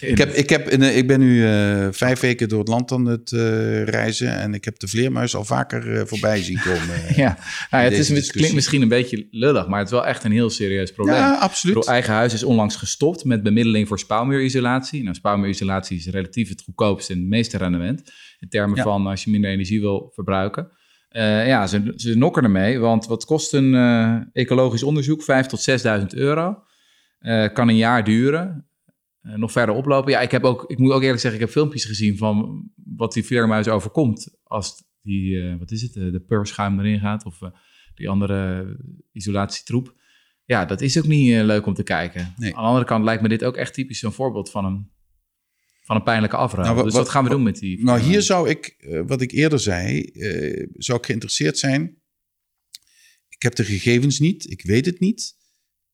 ik, heb, ik, heb in, ik ben nu uh, vijf weken door het land aan het uh, reizen. En ik heb de vleermuis al vaker uh, voorbij zien komen. (laughs) ja, nou, het, is, het klinkt misschien een beetje lullig, maar het is wel echt een heel serieus probleem. Ja, absoluut. Pro eigen huis is onlangs gestopt met bemiddeling voor spouwmuurisolatie. Nou, spouwmuurisolatie is relatief het goedkoopste en het meeste rendement. In termen van als je minder energie wil verbruiken. Ja, ze, ze nokken ermee, want wat kost een ecologisch onderzoek? 5 tot 6.000 euro. Uh, kan een jaar duren. Nog verder oplopen. Ja, ik, heb ook, ik moet ook eerlijk zeggen, ik heb filmpjes gezien van wat die vleermuis overkomt. Als die, wat is het, de purschuim erin gaat of die andere isolatietroep. Ja, dat is ook niet leuk om te kijken. Nee. Aan de andere kant lijkt me dit ook echt typisch een voorbeeld van een, van een pijnlijke afruil. Nou, dus wat, gaan we doen met die? Nou, hier zou ik, wat ik eerder zei, zou ik geïnteresseerd zijn. Ik heb de gegevens niet, ik weet het niet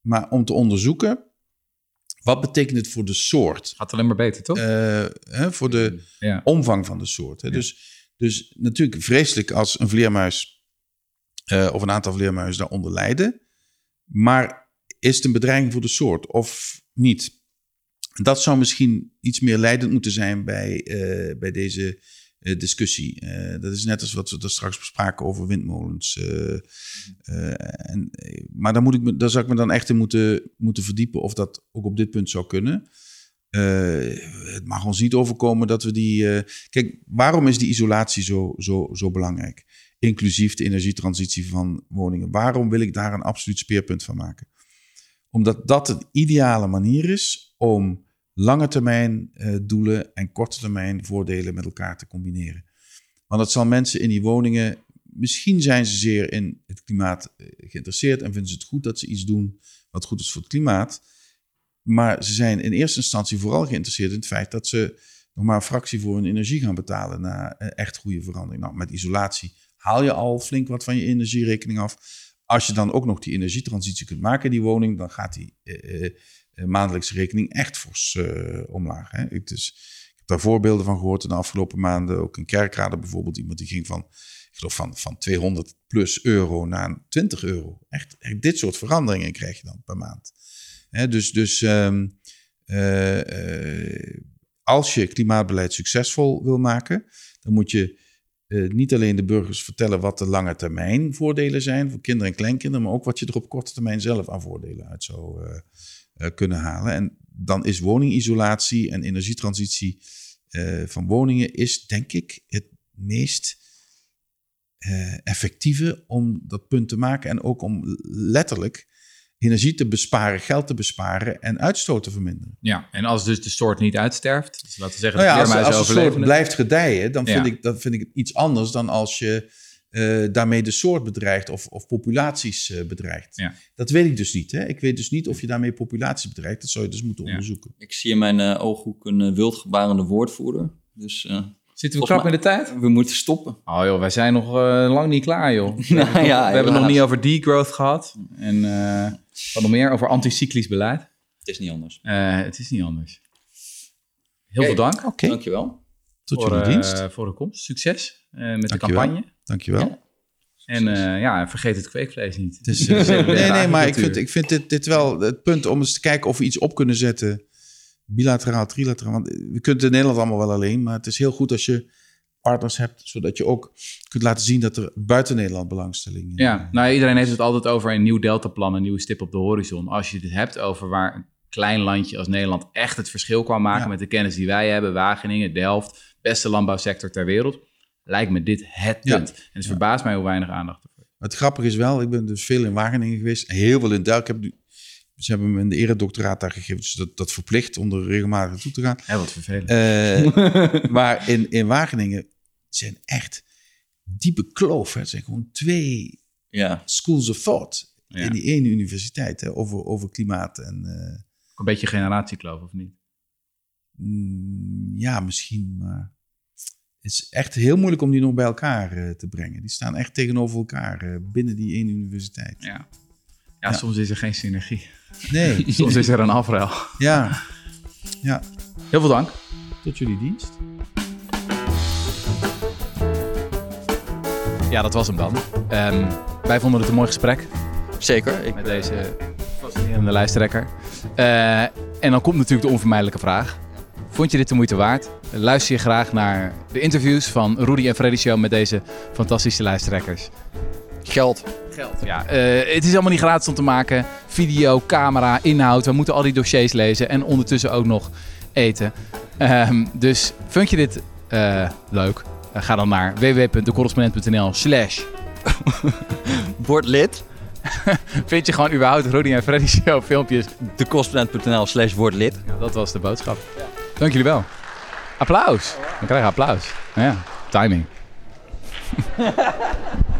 maar om te onderzoeken wat betekent het voor de soort. Gaat alleen maar beter, toch? Uh, hè, voor de omvang van de soort. Hè. Dus, dus natuurlijk vreselijk als een vleermuis uh, of een aantal vleermuizen daaronder lijden. Maar is het een bedreiging voor de soort of niet? Dat zou misschien iets meer leidend moeten zijn bij, uh, bij deze eh, discussie. Eh, dat is net als wat we er straks bespraken over windmolens. Eh, en, maar daar, moet ik daar zou ik me dan echt in moeten, moeten verdiepen of dat ook op dit punt zou kunnen. het mag ons niet overkomen dat we die. kijk, waarom is die isolatie zo, zo, zo belangrijk? Inclusief de energietransitie van woningen. Waarom wil ik daar een absoluut speerpunt van maken? Omdat dat een ideale manier is om lange termijn uh, doelen en korte termijn voordelen met elkaar te combineren. Want dat zal mensen in die woningen, misschien zijn ze zeer in het klimaat eh, geïnteresseerd en vinden ze het goed dat ze iets doen wat goed is voor het klimaat. Maar ze zijn in eerste instantie vooral geïnteresseerd in het feit dat ze nog maar een fractie voor hun energie gaan betalen na echt goede verandering. Nou, met isolatie haal je al flink wat van je energierekening af. Als je dan ook nog die energietransitie kunt maken in die woning, dan gaat die uh, uh, maandelijkse rekening echt fors omlaag. Hè. Ik heb daar voorbeelden van gehoord in de afgelopen maanden. Ook in Kerkrade bijvoorbeeld. Iemand die ging van, van, van 200 plus euro naar 20 euro. Echt, echt dit soort veranderingen krijg je dan per maand. Dus dus um, als je klimaatbeleid succesvol wil maken, dan moet je uh, niet alleen de burgers vertellen wat de lange termijn voordelen zijn voor kinderen en kleinkinderen, maar ook wat je er op korte termijn zelf aan voordelen uit zou uh, uh, kunnen halen. En dan is woningisolatie en energietransitie van woningen is denk ik het meest effectieve om dat punt te maken en ook om letterlijk energie te besparen, geld te besparen en uitstoot te verminderen. Ja, en als dus de soort niet uitsterft, dus laten we zeggen, nou ja, als, als de soort blijft gedijen, dan vind, ik, dan vind ik het iets anders dan als je uh, daarmee de soort bedreigt of, of populaties uh, bedreigt. Ja. Dat weet ik dus niet. Hè? Ik weet dus niet of je daarmee populaties bedreigt. Dat zou je dus moeten onderzoeken. Ik zie in mijn uh, ooghoek een wildgebarende woordvoerder. Dus Zitten we krap in de tijd? We moeten stoppen. Oh joh, wij zijn nog uh, lang niet klaar joh. We, nou, hebben, ja, we hebben nog niet over degrowth gehad. En uh, wat nog meer over anticyclisch beleid. Het is niet anders. Uh, het is niet anders. Heel veel dank. Oké. Okay. Dankjewel. Tot voor, jullie dienst. voor de komst. Succes met de campagne. Dankjewel. Ja. En ja, vergeet het kweekvlees niet. Is, (laughs) nee, nee, maar ik vind, ik vind dit, dit wel het punt om eens te kijken of we iets op kunnen zetten bilateraal, trilateraal. Want we kunnen het in Nederland allemaal wel alleen. Maar het is heel goed als je partners hebt, zodat je ook kunt laten zien dat er buiten Nederland belangstelling is. Ja, nou iedereen heeft het altijd over een nieuw deltaplan, een nieuwe stip op de horizon. Als je het hebt over waar een klein landje als Nederland echt het verschil kan maken met de kennis die wij hebben, Wageningen, Delft, beste landbouwsector ter wereld, lijkt me dit het punt. En het verbaast mij hoe weinig aandacht ervoor. Het grappige is wel, ik ben dus veel in Wageningen geweest, heel veel in Delft. Ik heb ze hebben me een eredoctoraat daar gegeven, dus dat, dat verplicht om er regelmatig toe te gaan. Ja, wat vervelend. Uh, (laughs) maar in, in Wageningen zijn echt diepe kloof. Het zijn gewoon twee ja. schools of thought in die ene universiteit hè, over, over klimaat. En, uh, een beetje generatiekloof, of niet? Mm, ja, misschien, maar is echt heel moeilijk om die nog bij elkaar eh, te brengen. Die staan echt tegenover elkaar eh, binnen die ene universiteit. Ja. ja. Ja, soms is er geen synergie. Nee. (laughs) soms is er een afruil. Ja. ja. Heel veel dank. Tot jullie dienst. Ja, dat was hem dan. Um, wij vonden het een mooi gesprek. Zeker. Ik... Met deze fascinerende lijsttrekker. Uh, en dan komt natuurlijk de onvermijdelijke vraag. Vond je dit de moeite waard? Luister je graag naar de interviews van Rudy en Freddy Show met deze fantastische lijsttrekkers? Geld. Geld, ja. Uh, het is allemaal niet gratis om te maken. Video, camera, inhoud. We moeten al die dossiers lezen en ondertussen ook nog eten. Um, dus vind je dit uh, leuk? Uh, ga dan naar www.decorrespondent.nl slash (laughs) Word lid. (laughs) Vind je gewoon überhaupt Rudy en Freddy Show filmpjes? Decorrespondent.nl slash word lid. Ja, dat was de boodschap. Ja. Dank jullie wel. Applaus. Dan krijg je applaus. Ja, timing. (laughs)